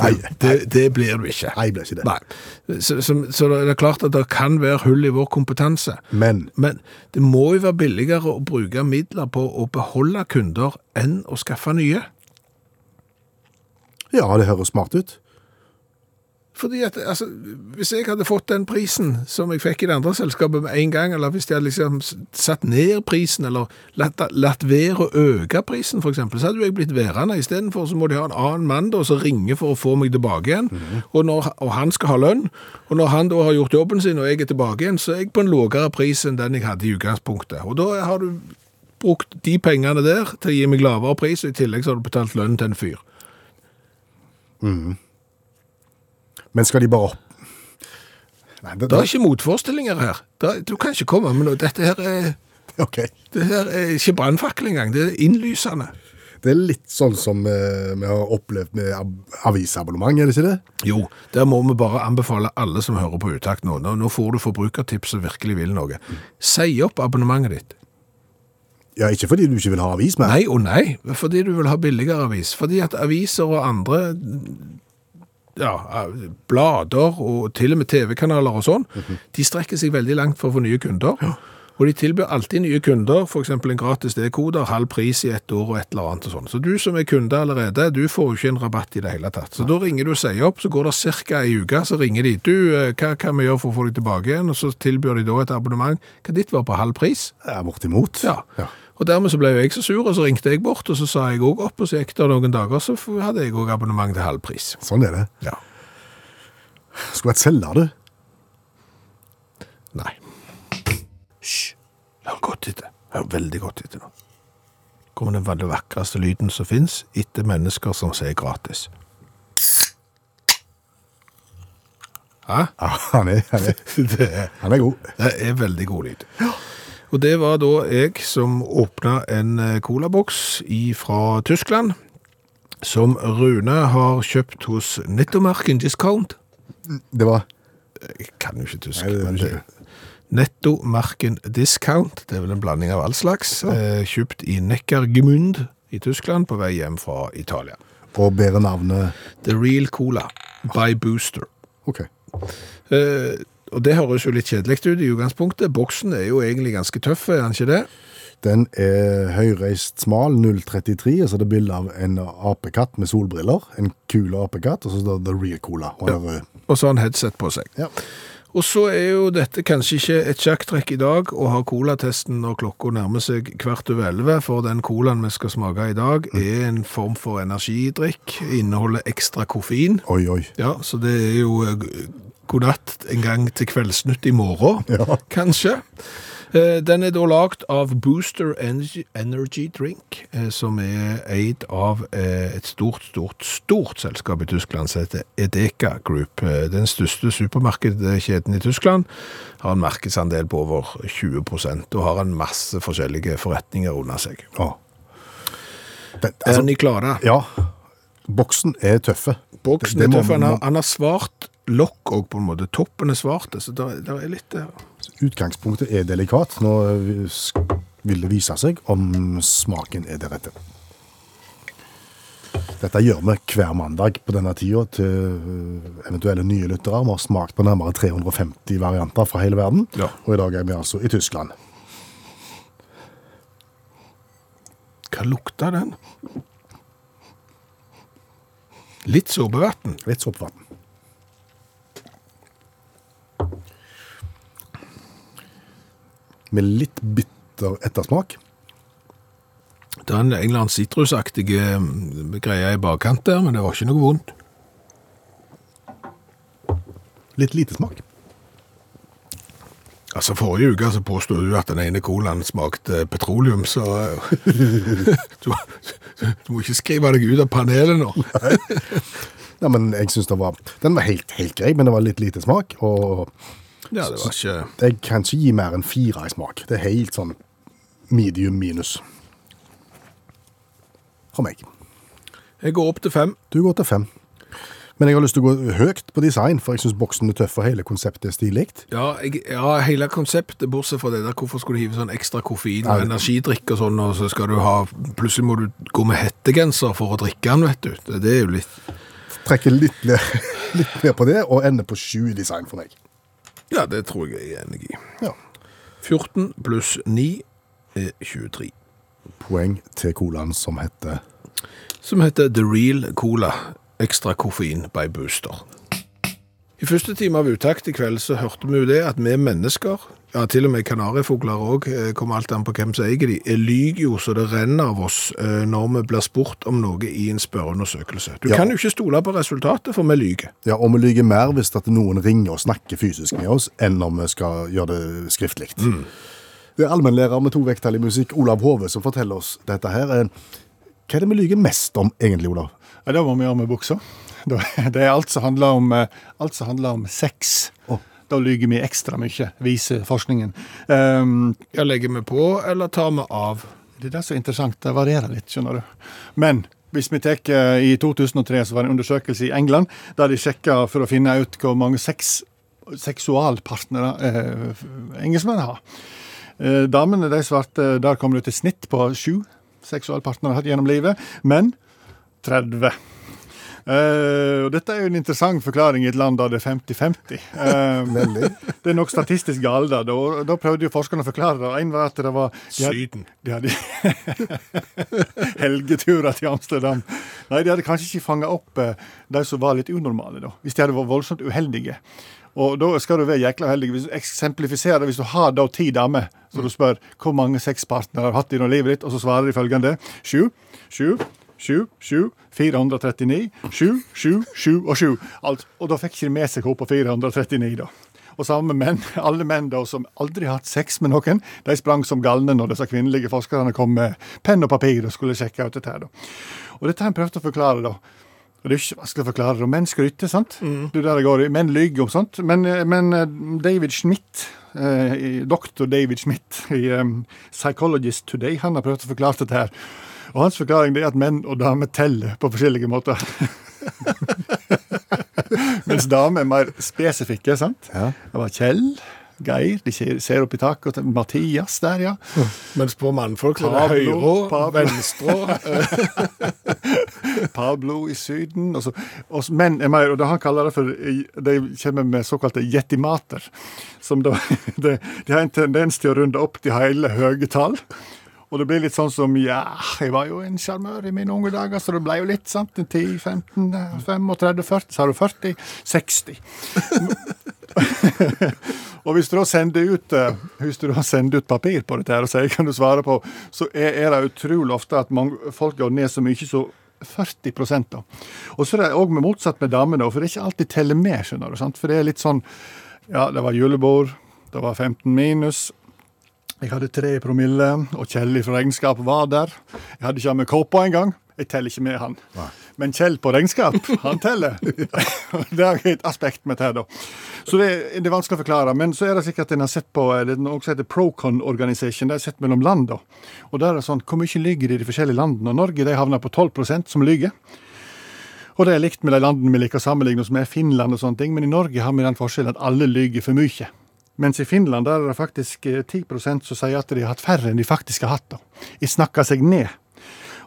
[SPEAKER 3] Nei,
[SPEAKER 2] Det, det blir du ikke.
[SPEAKER 3] nei, blir ikke det.
[SPEAKER 2] Så, så, så det er klart at det kan være hull i vår kompetanse.
[SPEAKER 3] Men
[SPEAKER 2] Men det må jo være billigere å bruke midler på å beholde kunder enn å skaffe nye.
[SPEAKER 3] ja, det høres smart ut.
[SPEAKER 2] Fordi at, altså, hvis jeg hadde fått den prisen som jeg fikk i det andre selskapet med en gang, eller hvis de hadde liksom satt ned prisen, eller latt, latt være å øke prisen, eksempel, så hadde jo jeg blitt værende. I stedet for så må de ha en annen mann da, som ringer for å få meg tilbake igjen, og, når, og han skal ha lønn. Og når han da har gjort jobben sin, og jeg er tilbake igjen, så er jeg på en lavere pris enn den jeg hadde i utgangspunktet. Og da har du brukt de pengene der til å gi meg lavere pris, og i tillegg så har du betalt lønn til en fyr.
[SPEAKER 3] Men skal de bare opp Nei, det,
[SPEAKER 2] Det er ikke motforestillinger her. Det, du kan ikke komme med noe. Dette her er, [laughs]
[SPEAKER 3] okay.
[SPEAKER 2] det her er ikke brannfakkel engang. Det er innlysende.
[SPEAKER 3] Det er litt sånn som eh, vi har opplevd med ab avisabonnement, er det ikke det?
[SPEAKER 2] Jo, der må vi bare anbefale alle som hører på utakt nå. Nå, nå får du forbrukertips som virkelig vil noe. Si opp abonnementet ditt.
[SPEAKER 3] Ja, ikke fordi du ikke vil ha avis mer.
[SPEAKER 2] Nei og nei, fordi du vil ha billigere avis. Fordi at aviser og andre ja, blader og til og med TV-kanaler og sånn, de strekker seg veldig langt for å få nye kunder. Og de tilbyr alltid nye kunder, eksempel en gratis D-koder, halv pris i ett år og et eller annet og sånn. Så du som er kunde allerede, du får jo ikke en rabatt i det hele tatt. Så da ringer du og sier opp, så går det cirka en uke, så ringer de, du, eh, hva kan vi gjøre for å få deg tilbake igjen? Og så tilbyr de da et abonnement. Hva ditt var på halv pris?
[SPEAKER 3] Ja, bortimot.
[SPEAKER 2] Ja.
[SPEAKER 3] ja.
[SPEAKER 2] Og dermed så ble jo jeg så sur, og så ringte jeg bort, og så sa jeg òg opp, og så gikk det noen dager, så hadde jeg òg abonnement til halv pris.
[SPEAKER 3] Sånn er det.
[SPEAKER 2] Ja.
[SPEAKER 3] Skulle vært selger, du.
[SPEAKER 2] Nei. Hysj. Hør godt etter. Hør veldig godt etter nå. Kommer den veldig vakreste lyden som fins etter mennesker som sier gratis. Hæ?
[SPEAKER 3] Ja, han er, han er, [laughs]
[SPEAKER 2] Det
[SPEAKER 3] han er god.
[SPEAKER 2] det er veldig god lyd. Og det var da jeg som åpna en eh, colaboks fra Tyskland, som Rune har kjøpt hos Nettomarken Discount.
[SPEAKER 3] Det var
[SPEAKER 2] Jeg kan jo ikke tysk.
[SPEAKER 3] Nei, det
[SPEAKER 2] men
[SPEAKER 3] ikke
[SPEAKER 2] det- Nettomarken Discount, det er vel en blanding av all slags, eh, kjøpt i Neckargemund i Tyskland på vei hjem fra Italia.
[SPEAKER 3] å bedre navnet
[SPEAKER 2] The Real Cola by Booster.
[SPEAKER 3] OK.
[SPEAKER 2] Eh, og det høres jo litt kjedelig ut i utgangspunktet. Boksen er jo egentlig ganske tøff, er den ikke det?
[SPEAKER 3] Den er høyreist smal, 033, og så er det bilde av en apekatt med solbriller. En kul apekatt, og så står det The Real Cola. Og er.
[SPEAKER 2] Og så har han headset på seg.
[SPEAKER 3] Ja.
[SPEAKER 2] Og så er jo dette kanskje ikke et sjakktrekk i dag å ha colatesten når klokka nærmer seg kvart over elleve, for den colaen vi skal smake i dag er en form for energidrikk, inneholder ekstra koffein.
[SPEAKER 3] Oi, oi.
[SPEAKER 2] Ja, så det er jo eh, god natt en gang til kveldsnytt i morgen,
[SPEAKER 3] Ja.
[SPEAKER 2] kanskje. Eh, Den er da lagt av Booster Energy, Energy Drink, eh, som er eid av eh, et stort, stort, stort selskap i Tyskland som heter Edeka Group. Den største supermarkedkjeden i Tyskland har en markedsandel på over 20% og har en masse forskjellige forretninger under seg.
[SPEAKER 3] Ja. Den,
[SPEAKER 2] Er
[SPEAKER 3] altså,
[SPEAKER 2] ni klare?
[SPEAKER 3] ja. Boksen er tøffe.
[SPEAKER 2] Boksen
[SPEAKER 3] Det-
[SPEAKER 2] er
[SPEAKER 3] det er
[SPEAKER 2] tøff. Han har, han har svart lokk òg, på en måte. Toppen er svart, så det er litt der.
[SPEAKER 3] Utgangspunktet er delikat. Nå vil det vise seg om smaken er det rette. Dette gjør vi hver mandag på denne tida til eh, eventuelle nye lyttere. Vi har smakt på nærmere 350 varianter fra hele verden,
[SPEAKER 2] Ja.
[SPEAKER 3] og i dag er vi altså i Tyskland.
[SPEAKER 2] Hva lukter den? Litt såpevann.
[SPEAKER 3] Litt såpevann. Med litt bitter ettersmak.
[SPEAKER 2] Det er en, eller annen sitrusaktig eh, greie i bakkant der, men det var ikke noe vondt.
[SPEAKER 3] Litt lite smak.
[SPEAKER 2] Altså, Forrige uke så påstod du at den ene colaen smakte petroleum, så eh, [laughs] du, du må ikke skrive deg ut av panelet nå.
[SPEAKER 3] Nei, men jeg synes det var, Den var helt, helt grei, men det var litt lite smak. Og
[SPEAKER 2] Ja, det var ikke...
[SPEAKER 3] jeg kan ikke gi mer enn fire i smak. Det er helt sånn medium minus. For meg.
[SPEAKER 2] Jeg går opp til fem.
[SPEAKER 3] Du går til fem. Men jeg har lyst til å gå høyt på design, for jeg syns boksen er tøff, og hele konseptet er stilig.
[SPEAKER 2] Ja, ja, hele konseptet, bortsett fra det der, hvorfor skulle du hive sånn ekstra koffein og energidrikk og sånn, og så skal du ha, plutselig må du gå med hettegenser for å drikke den, vet du. Det, det er jo litt,
[SPEAKER 3] Trekker litt [laughs] litt ned på det, og ender på sju design for meg.
[SPEAKER 2] Ja, det tror jeg jeg er enig i.
[SPEAKER 3] Ja.
[SPEAKER 2] 14 pluss 9 er 23.
[SPEAKER 3] Poeng til colaen som heter
[SPEAKER 2] Som heter The Real Cola, ekstra koffein by Booster. I første time av uttakt i kveld så hørte vi jo det at vi mennesker, ja til og med kanarifugler òg, kommer alt an på hvem som eier de, lyver jo så det renner av oss eh, når vi blir spurt om noe i en spørreundersøkelse. Du
[SPEAKER 3] Ja.
[SPEAKER 2] kan jo ikke stole på resultatet, for vi lyger.
[SPEAKER 3] Ja, og vi lyver mer hvis at noen ringer og snakker fysisk med oss, enn når vi skal gjøre det skriftlig. Det er allmennlærer med to vekttall i musikk, Olav Hove, som forteller oss dette her. Eh, Hva er det vi lyver mest om, egentlig, Olav?
[SPEAKER 5] Ja, det må vi gjøre med buksa. [laughs] Det er alt som handler om, eh, alt som handler om sex.
[SPEAKER 3] Oh.
[SPEAKER 5] Da lyver vi ekstra mye, viser forskningen. Um,
[SPEAKER 2] jeg legger vi på, eller tar vi av?
[SPEAKER 5] det er det som er interessant. Det varierer litt, skjønner du. Men hvis vi tar eh, I 2003 så var det en undersøkelse i England der de sjekka for å finne ut hvor mange sex, seksualpartnere eh, engelskmenn har. Eh, damene de svarte Der kom det ut et snitt på sju seksualpartnere hatt gjennom livet. Men 30. Eh, og dette er jo en interessant forklaring i et land der det er 50-50. Eh, [laughs]
[SPEAKER 3] Veldig.
[SPEAKER 5] det er nok statistisk galt. Da. Da, da prøvde jo forskerne å forklare det. En var at det var de hadde-
[SPEAKER 2] Syden.
[SPEAKER 5] de hadde [laughs] helgeturer til Amsterdam. Nei, de hadde kanskje ikke fanga opp uh, de som var litt unormale, da. Hvis de hadde vært voldsomt uheldige. Og da skal du være jækla uheldig. Hvis du eksemplifiserer, hvis du har da ti damer, så du spør hvor mange sexpartnere har du hatt gjennom livet ditt, og så svarer de følgende sju, sju, sju, sju, 439, sju, sju, sju og sju. Alt, og da fikk ikke de med seg henne på 439, da. Og samme menn, alle menn da som aldri har hatt sex med noen, de sprang som galne når disse kvinnelige forskerne kom med penn og papir og skulle sjekke ut dette her. da. Og dette har jeg prøvd å forklare, da. Og Det er ikke vanskelig å forklare. det. Menn skryter, sant? Det er der det går i. Menn lyver om sånt. Men, eh, men eh, David Schmidt, eh, doktor David Schmidt i um, Psychologist Today, han har prøvd å forklare dette her. Og hans forklaring er at menn og damer teller på forskjellige måter. [laughs] Mens damer er mer spesifikke, sant?
[SPEAKER 3] Ja.
[SPEAKER 5] Det var Kjell, Geir, de ser, opp i taket, Mathias der, ja.
[SPEAKER 2] Mens på mannfolk så er det høyre,
[SPEAKER 5] Pablo.
[SPEAKER 2] venstre. eh, [laughs]
[SPEAKER 5] Pablo i Syden. Og så, og menn er mer, og det han kaller det for De kommer med såkalte yetimater. Som da [laughs] de, de har en tendens til å runde opp til hele høye tall. Og det blir litt sånn som Ja, jeg var jo en sjarmør i mine unge dager, så det ble jo litt, sant. 10, 15, 35, 40. Så har du 40. 60. [laughs] Og hvis du da sender ut, eh, hvis du da sender ut papir på dette her og sier kan du svare på, så er, det utrolig ofte at mange, folk går ned så mye så 40 da. Og så er det òg motsatt med damene, for det er ikke alltid teller med, skjønner du. sant? For det er litt sånn Ja, det var julebord, det var 15 minus. Jeg hadde tre promille, og Kjell fra regnskap var der. Jeg hadde ikke med kåpa engang. Jeg teller ikke med han. Men Kjell på regnskap, han teller. [laughs] det er et aspekt med det, da. Så det, det er vanskelig å forklare. Men så er det sikkert at en har sett på det er noe som heter Procon Organization. Det er sett mellom land, da. Og der er det sånn, Hvor mye lyver de i de forskjellige landene? Og Norge de havner på 12% som lyver. Og det er likt med de landene vi liker å sammenligne oss med, Finland og sånne ting. Men i Norge har vi den forskjellen at alle lyver for mye. Mens i Finland der er det faktisk eh, 10% som sier at de har hatt færre enn de faktisk har hatt. De snakker seg ned.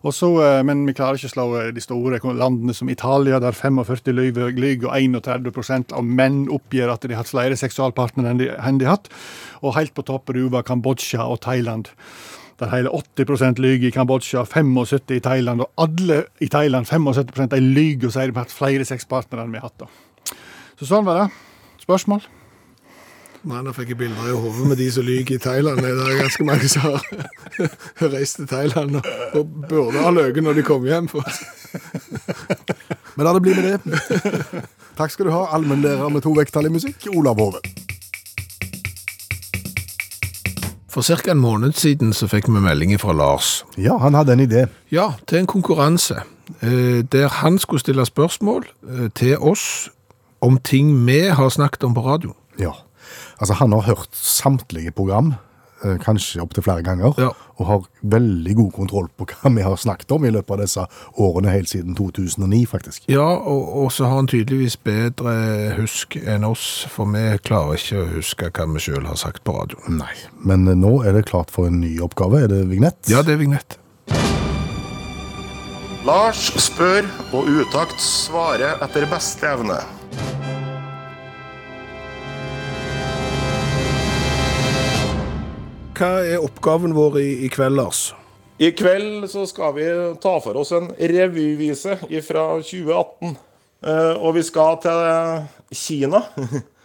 [SPEAKER 5] Og så, eh, men vi klarer ikke å slå eh, de store landene som Italia, der 45 lyver, og 31% av menn oppgir at de har hatt flere seksualpartnere enn de, har hatt. Og helt på topp ruver Kambodsja og Thailand. Der hele 80% lyver i Kambodsja, 75 i Thailand, og alle i Thailand, 75% de lyver og sier de har hatt flere sexpartnere enn vi har hatt. Så sånn var det. Spørsmål?
[SPEAKER 2] Nei, nå fikk jeg bilder i hodet med de som lyver i Thailand. Det er ganske mange som har [laughs] reist til Thailand og, og burde ha løyet når de kom hjem. For.
[SPEAKER 3] Men la det bli med det. Takk skal du ha, allmennlærer med to vekttall i musikk, Olav Hove.
[SPEAKER 2] For ca. en måned siden så fikk vi melding fra Lars.
[SPEAKER 3] Ja, han hadde en idé.
[SPEAKER 2] Ja, til en konkurranse. eh, Der han skulle stille spørsmål eh, til oss om ting vi har snakket om på radio.
[SPEAKER 3] Ja. Altså, han har hørt samtlige program, eh, kanskje opptil flere ganger,
[SPEAKER 2] Ja.
[SPEAKER 3] og har veldig god kontroll på hva vi har snakket om i løpet av disse årene, helt siden 2009, faktisk.
[SPEAKER 2] Ja, og, og så har han tydeligvis bedre husk enn oss, for vi klarer ikke å huske hva vi sjøl har sagt på radioen.
[SPEAKER 3] Nei. Men eh, nå er det klart for en ny oppgave. Er det vignett?
[SPEAKER 2] Ja, det er vignett.
[SPEAKER 6] Lars spør, og utakt svarer etter beste evne.
[SPEAKER 2] Hva er oppgaven vår i, i kveld, Lars?
[SPEAKER 6] I kveld så skal vi ta for oss en revyvise fra 2018. Eh, Og vi skal til Kina.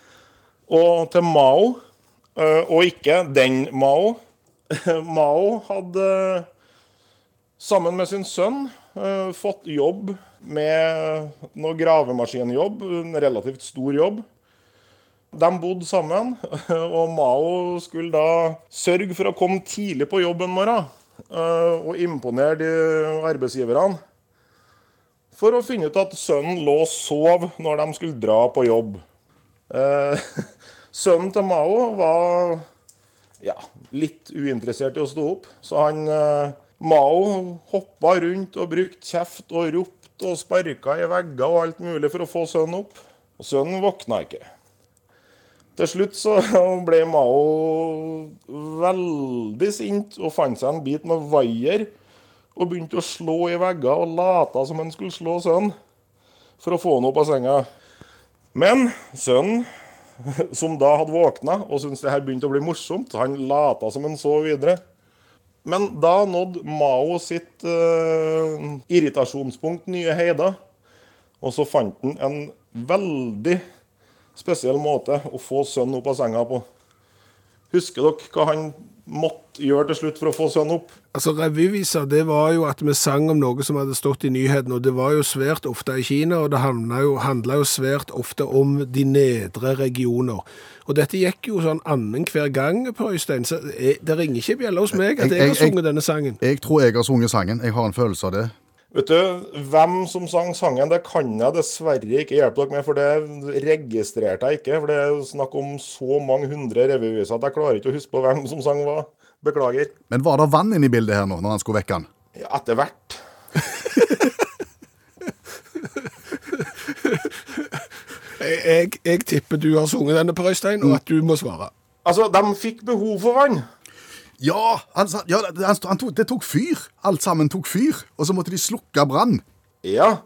[SPEAKER 6] [laughs] Og til Mao. Eh, Og ikke den Mao. [laughs] Mao hadde sammen med sin sønn eh, fått jobb med noe gravemaskinjobb, en relativt stor jobb. De bodde sammen, [laughs] og Mao skulle da sørge for å komme tidlig på jobb en morgen eh, og imponere de arbeidsgiverne. For å finne ut at sønnen lå og sov når de skulle dra på jobb. Eh, [laughs] Sønnen til Mao var ja, litt uinteressert i å stå opp, så han eh, Mao hoppa rundt og brukte kjeft og ropte og sparka i vegger og alt mulig for å få sønnen opp. Og sønnen våkna ikke. Til slutt så [laughs] ble Mao veldig sint og fant seg en bit med vaier og begynte å slå i vegger og lata som han skulle slå sønnen for å få han opp av senga. Men sønnen, [laughs] som da hadde våkna og syntes det her begynte å bli morsomt, han lata som han så videre. Men da nådde Mao sitt uh, irritasjonspunkt nye heider, Og så fant han en veldig spesiell måte å få sønnen opp av senga på. Husker dere hva han måtte gjøre til slutt for å få sønnen opp?
[SPEAKER 2] Altså, Revyvisa det var jo at vi sang om noe som hadde stått i nyhetene, og det var jo svært ofte i Kina, og det handla jo, jo svært ofte om de nedre regioner. Og dette gikk jo sånn annenhver gang på Øystein, så jeg, det ringer ikke bjella hos meg at
[SPEAKER 3] Jeg-
[SPEAKER 2] jeg har
[SPEAKER 3] jeg- har
[SPEAKER 2] sunget denne sangen.
[SPEAKER 3] Jeg tror jeg har sunget sangen. Jeg har en følelse av det.
[SPEAKER 6] Vet du, Hvem som sang sangen, det kan jeg dessverre ikke hjelpe dere med, for det registrerte jeg ikke. For det er snakk om så mange hundre revyviser at jeg klarer ikke å huske på hvem som sang hva. Beklager.
[SPEAKER 3] Men var det vann inne i bildet her nå, når han skulle vekke han?
[SPEAKER 6] Ja, Etter hvert. [laughs]
[SPEAKER 2] Jeg, jeg, jeg tipper du har sunget denne på Øystein, og at du må svare.
[SPEAKER 6] Altså, de fikk behov for vann.
[SPEAKER 3] Ja, han, ja han, han tok, det tok fyr. Alt sammen tok fyr. Og så måtte de slukke brann.
[SPEAKER 6] Ja.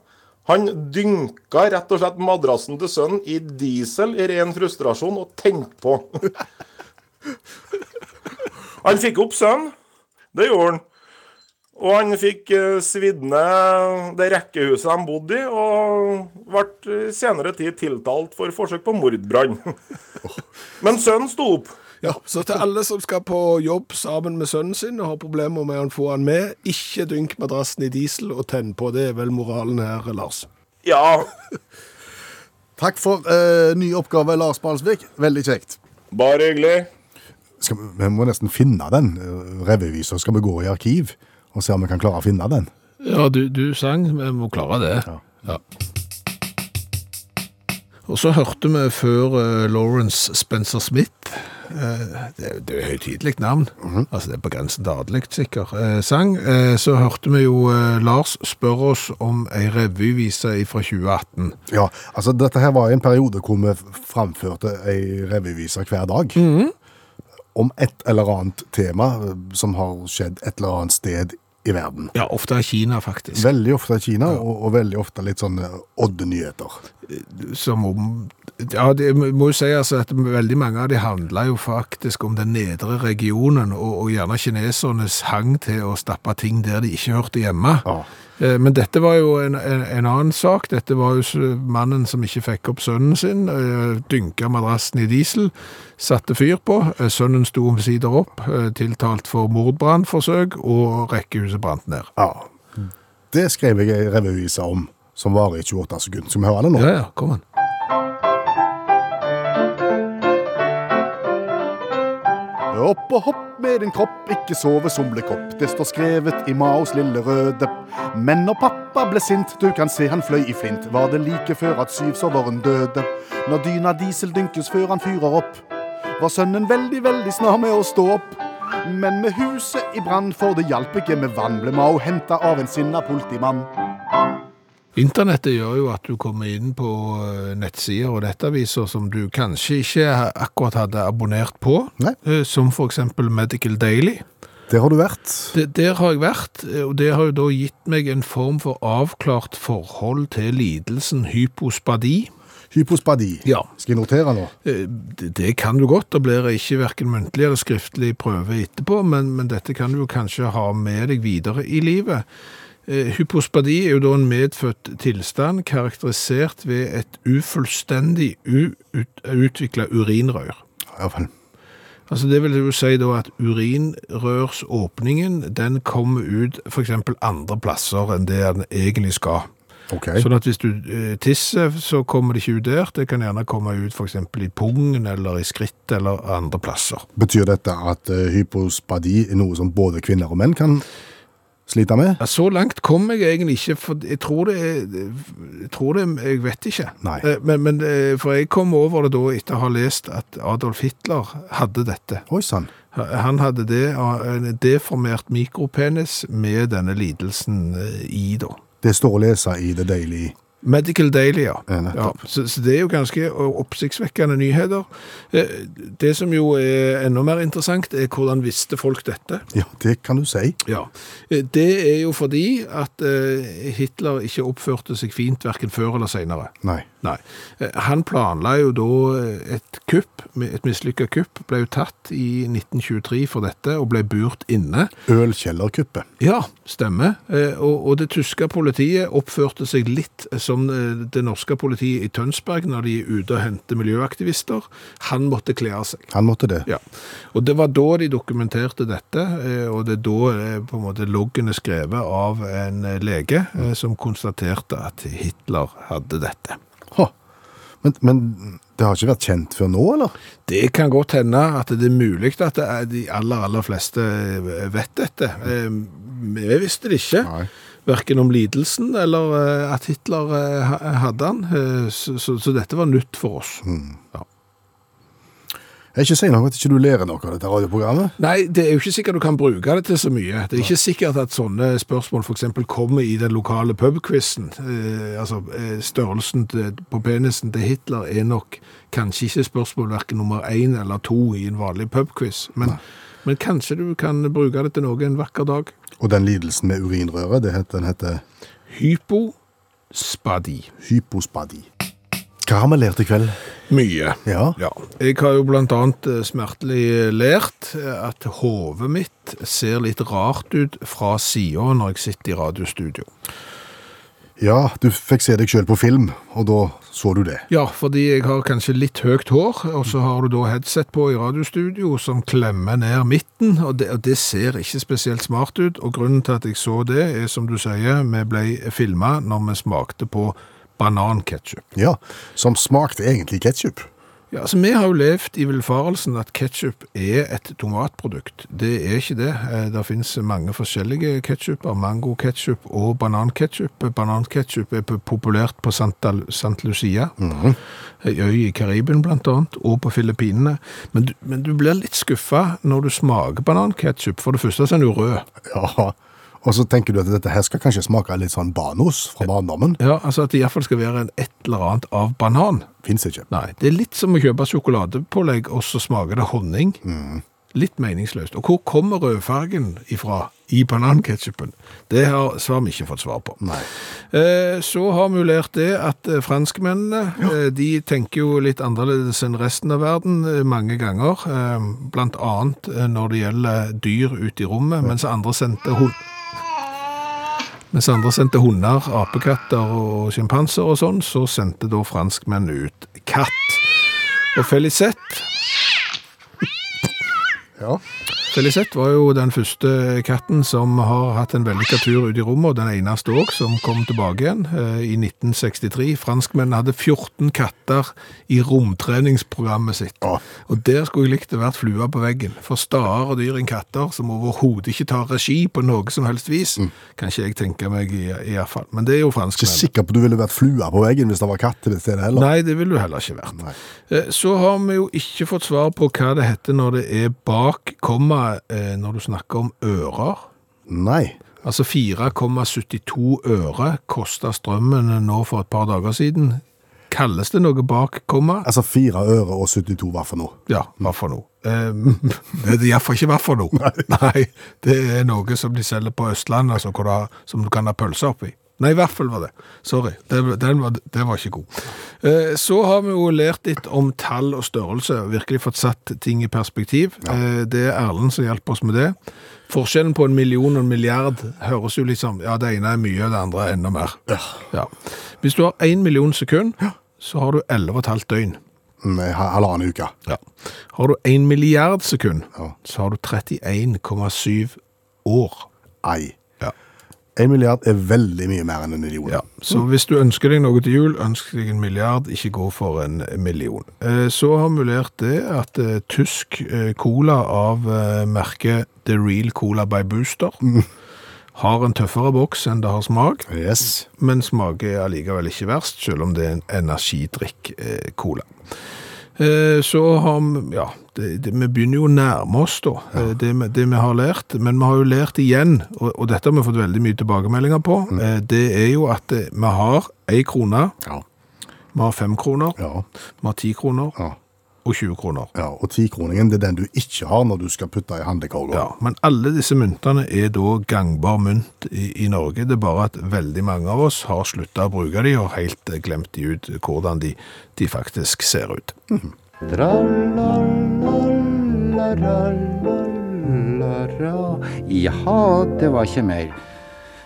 [SPEAKER 6] Han dynka rett og slett madrassen til sønnen i diesel i ren frustrasjon og tente på. [laughs] han fikk opp sønnen. Det gjorde han. Og han fikk eh, svidd ned det rekkehuset de bodde i, og ble senere tid tiltalt for forsøk på mordbrann. [laughs] Men sønnen sto opp.
[SPEAKER 2] Ja, Så til alle som skal på jobb sammen med sønnen sin og har problemer med å få han med, ikke dynk madrassen i diesel og tenn på. Det er vel moralen her, Lars.
[SPEAKER 6] Ja, [laughs]
[SPEAKER 3] Takk for uh, ny oppgave, Lars Balsvik. Veldig kjekt.
[SPEAKER 6] bare hyggelig.
[SPEAKER 3] Skal vi, vi må nesten finne den uh, revyvisa. Skal vi gå i arkiv og se om vi kan klare å finne den?
[SPEAKER 2] Ja, du, du sang. Vi må klare det. Ja. Og så hørte vi før uh, Lawrence Spencer Smith Eh, Det, det er et høytidelig navn. Altså det er på grensen til adelig, sikkert. Eh, sang. Eh, Så hørte vi jo eh, Lars spørre oss om ei revyvise fra 2018.
[SPEAKER 3] Ja, altså dette her var en periode hvor vi framførte ei revyvise hver dag. Om et eller annet tema eh, som har skjedd et eller annet sted i verden.
[SPEAKER 2] Ja, ofte i Kina, faktisk.
[SPEAKER 3] Veldig ofte i Kina, og, og veldig ofte litt sånn odde nyheter.
[SPEAKER 2] Som om Ja, det må jo si altså at veldig mange av de handler jo faktisk om den nedre regionen, og, og gjerne kinesernes hang til å stappe ting der de ikke hørte hjemme.
[SPEAKER 3] Ja.
[SPEAKER 2] Eh, Men dette var jo en, en, en annen sak. Dette var jo mannen som ikke fikk opp sønnen sin, eh, dynka madrassen i diesel, satte fyr på. Eh, Sønnen sto omsider opp, tiltalt for mordbrannforsøk, og rekkehuset brant ned.
[SPEAKER 3] Ja. Det skrev jeg ei revyvise om, som varer i 28 sekunder. Skal vi høre det nå?
[SPEAKER 2] Ja, ja, kom an.
[SPEAKER 3] Opp og hopp med din kropp, ikke sove somlekopp. Det står skrevet i Maos lille røde. Men når pappa ble sint, du kan se han fløy i flint, var det like før at syvsoveren døde. Når dyna diesel dynkes før han fyrer opp, var sønnen veldig, veldig snar med å stå opp. Men med huset i brann, for det hjalp ikke med vann, ble Mao henta av en sinna politimann.
[SPEAKER 2] Internettet gjør jo at du kommer inn på eh, nettsider og nettaviser som du kanskje ikke akkurat hadde abonnert på,
[SPEAKER 3] Nei.
[SPEAKER 2] eh, som eksempel Medical Daily.
[SPEAKER 3] Der har du vært.
[SPEAKER 2] Det, der har jeg vært, eh, og det har jo da gitt meg en form for avklart forhold til lidelsen hypospadi.
[SPEAKER 3] Hypospadi.
[SPEAKER 2] Ja.
[SPEAKER 3] Skal jeg notere nå?
[SPEAKER 2] Det, det kan du godt, da blir det ikke hverken muntlig eller skriftlig prøve etterpå, men, men dette kan du kanskje ha med deg videre i livet. Eh, Hypospadi er jo da en medfødt tilstand karakterisert ved et ufullstendig utvikla urinrør.
[SPEAKER 3] Ja vel.
[SPEAKER 2] Altså det vil jo si da at urinrørsåpningen, den kommer ut eksempel andre plasser enn det den egentlig skal.
[SPEAKER 3] Okay.
[SPEAKER 2] Sånn at hvis du eh, tisser, så kommer det ikke ut der. Det kan gjerne komme ut eksempel i pungen eller i skritt eller andre plasser.
[SPEAKER 3] Betyr dette at eh, hypospadi er noe som både kvinner og menn kan slite med?
[SPEAKER 2] Ja, Så langt kom jeg egentlig ikke, for jeg tror det Jeg, tror det, jeg vet ikke. Eh, Men, men eh, For jeg kom over det da etter å ha lest at Adolf Hitler hadde dette.
[SPEAKER 3] Oi sann.
[SPEAKER 2] Han hadde det, en deformert mikropenis med denne lidelsen eh, i, da.
[SPEAKER 3] Det står å lese i The Daily.
[SPEAKER 2] Medical Daily, ja.
[SPEAKER 3] Ja,
[SPEAKER 2] så, så det er jo ganske oppsiktsvekkende nyheter. Eh, Det som jo er enda mer interessant, er hvordan visste folk dette.
[SPEAKER 3] Ja, det kan du si.
[SPEAKER 2] Ja, Eh, Det er jo fordi at eh, Hitler ikke oppførte seg fint hverken før eller senere.
[SPEAKER 3] Nei.
[SPEAKER 2] Nei. Eh, Han planla jo da eh, et kupp, et mislykka kupp, ble jo tatt i 1923 for dette og ble burt inne.
[SPEAKER 3] Ølkjellerkuppet.
[SPEAKER 2] Ja, stemmer. Eh, Og, og det tyske politiet oppførte seg litt som det norske politiet i Tønsberg når de er ute og henter miljøaktivister. Han måtte kle av seg.
[SPEAKER 3] Han måtte det.
[SPEAKER 2] Ja, og det var da de dokumenterte dette, og det er da på en måte loggen er skrevet av en lege som konstaterte at Hitler hadde dette.
[SPEAKER 3] Men, men det har ikke vært kjent før nå, eller?
[SPEAKER 2] Det kan godt hende at det er mulig at det er de aller, aller fleste vet dette. Eh, Vi visste det ikke.
[SPEAKER 3] Nei.
[SPEAKER 2] Verken om lidelsen eller eh, at Hitler eh, hadde han. Eh, Så, så, så dette var nytt for oss. Ja.
[SPEAKER 3] Jeg ikke si noe at ikke du lærer noe av dette radioprogrammet.
[SPEAKER 2] Nei, det er jo ikke sikkert du kan bruke det til så mye. Det er ikke sikkert at sånne spørsmål eksempel kommer i den lokale pubquizen. Eh, altså, eh, størrelsen til, på penisen til Hitler er nok kanskje ikke spørsmål hverken nummer én eller to i en vanlig pubquiz. Men, men kanskje du kan bruke det til noe en vakker dag.
[SPEAKER 3] Og den lidelsen med urinrøret, det heter, den heter
[SPEAKER 2] Hypospadi.
[SPEAKER 3] hypospadi. Hva har vi lært i kveld?
[SPEAKER 2] Mye.
[SPEAKER 3] Ja.
[SPEAKER 2] Ja. Jeg har jo blant annet eh, smertelig lært eh, at hovet mitt ser litt rart ut fra siden når jeg sitter i radiostudio.
[SPEAKER 3] Ja, du fikk se deg sjøl på film, og da så du det.
[SPEAKER 2] Ja, fordi jeg har kanskje litt høyt hår, og så har du da headset på i radiostudio som klemmer ned midten, og det, og det ser ikke spesielt smart ut. Og grunnen til at jeg så det, er som du sier, vi ble filma når vi smakte på bananketchup.
[SPEAKER 3] Ja, Som smakte egentlig ketsjup.
[SPEAKER 2] Ja, altså Vi har jo levd i villfarelsen at ketsjup er et tomatprodukt. Det er ikke det. Eh, Det finnes mange forskjellige ketsjuper. Mango-ketsjup og bananketsjup. Bananketsjup er populært på Santa, St. Lucia, ei øy i Karibien annet, og på Filippinene. Men men du blir litt skuffa når du smaker bananketsjup. For det første så er den jo rød.
[SPEAKER 3] Ja. Og så tenker du at dette her skal kanskje smake litt sånn banos fra barndommen.
[SPEAKER 2] Ja, altså At det iallfall skal være en et eller annet av banan.
[SPEAKER 3] Fins ikke.
[SPEAKER 2] Nei, det er litt som å kjøpe sjokoladepålegg, og så smaker det honning. Litt meningsløst. Og hvor kommer rødfargen ifra i bananketchupen? Det har svar vi ikke fått svar på.
[SPEAKER 3] Nei.
[SPEAKER 2] Eh, Så har vi lært det at eh, franskmennene, ja. de tenker jo litt annerledes enn resten av verden eh, mange ganger. eh, Blant annet eh, når det gjelder dyr ute i rommet, mens andre sendte hund... Mens andre sendte hunder, apekatter og sjimpanser og sånn, så sendte da franskmenn ut katt. Og Felicette
[SPEAKER 3] Ja.
[SPEAKER 2] Felicette var jo den første katten som har hatt en vellykka tur ut i rommet, og den eneste òg som kom tilbake igjen eh, i 1963. Franskmennene hadde 14 katter i romtreningsprogrammet sitt.
[SPEAKER 3] Ja.
[SPEAKER 2] Og der skulle jeg likt å vært flua på veggen. For staere dyr enn katter, som overhodet ikke tar regi på noe som helst vis, kan ikke jeg tenke meg i, i hvert fall. Men det er jo
[SPEAKER 3] Ikke
[SPEAKER 2] franskmenn.
[SPEAKER 3] sikker på at du ville vært flua på veggen hvis det var katt til det stedet heller.
[SPEAKER 2] Nei, det ville du heller ikke vært.
[SPEAKER 3] Nei.
[SPEAKER 2] Eh, Så har vi jo ikke fått svar på hva det heter når det er bak komma eh, når du snakker om ører.
[SPEAKER 3] Nei.
[SPEAKER 2] Altså 4,72 øre kosta strømmen nå for et par dager siden. Kalles det noe bak komma?
[SPEAKER 3] Altså 4 øre og 72 hva for noe?
[SPEAKER 2] Ja, hva for noe? Eh, [laughs] det er iallfall ikke hva for noe. Nei. det er noe som de selger på Østlandet, altså, som du kan ha pølser oppi. Nei, i hvert fall var det. Sorry, det, den var, den var ikke god. Eh, så har vi jo lært litt om tall og størrelse, virkelig fått satt ting i perspektiv. Eh, det er Erlend som hjelper oss med det. Forskjellen på en million og en milliard høres jo liksom, ja, det ene er mye, det andre er enda mer. Ja. Hvis du har en million sekund, så har du 11 og et halvt døgn.
[SPEAKER 3] Med ha- halvannen uke.
[SPEAKER 2] Ja. Har du en milliard sekund,
[SPEAKER 3] Ja.
[SPEAKER 2] så har du 31,7 år.
[SPEAKER 3] Ei. En milliard er veldig mye mer enn en million.
[SPEAKER 2] Ja. Så hvis du ønsker deg noe til jul, ønsk deg en milliard, ikke gå for en million. Eh, Så har vi lært det at eh, tysk eh, cola av merket The Real Cola by Booster har en tøffere boks enn det har smak,
[SPEAKER 3] Yes.
[SPEAKER 2] men smaker er allikevel ikke verst, selv om det er en energidrikk-cola. Så har vi, ja, det, det, vi begynner jo å nærme oss da, ja. det, det vi har lært, men vi har jo lært igjen, og, og dette har vi fått veldig mye tilbakemeldinger på, mm. det er jo at eh, vi har en krone,
[SPEAKER 3] Ja.
[SPEAKER 2] vi har fem kroner,
[SPEAKER 3] Ja.
[SPEAKER 2] vi har ti kroner
[SPEAKER 3] ja.
[SPEAKER 2] Og 20 kroner.
[SPEAKER 3] ja. Og tikroningen det er den du ikke har når du skal putte i handlekorga.
[SPEAKER 2] Ja, men alle disse myntene er da gangbar mynt i, i Norge. Det er bare at veldig mange av oss har sluttet å bruke de og helt glemt de ut hvordan de, de faktisk ser ut.
[SPEAKER 7] Jaha, det var ikke mer.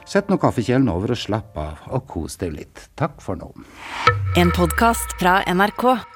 [SPEAKER 7] Sett nå kaffekjelen over og slapp av, og kos deg litt. Takk for nå.
[SPEAKER 1] En podkast fra NRK.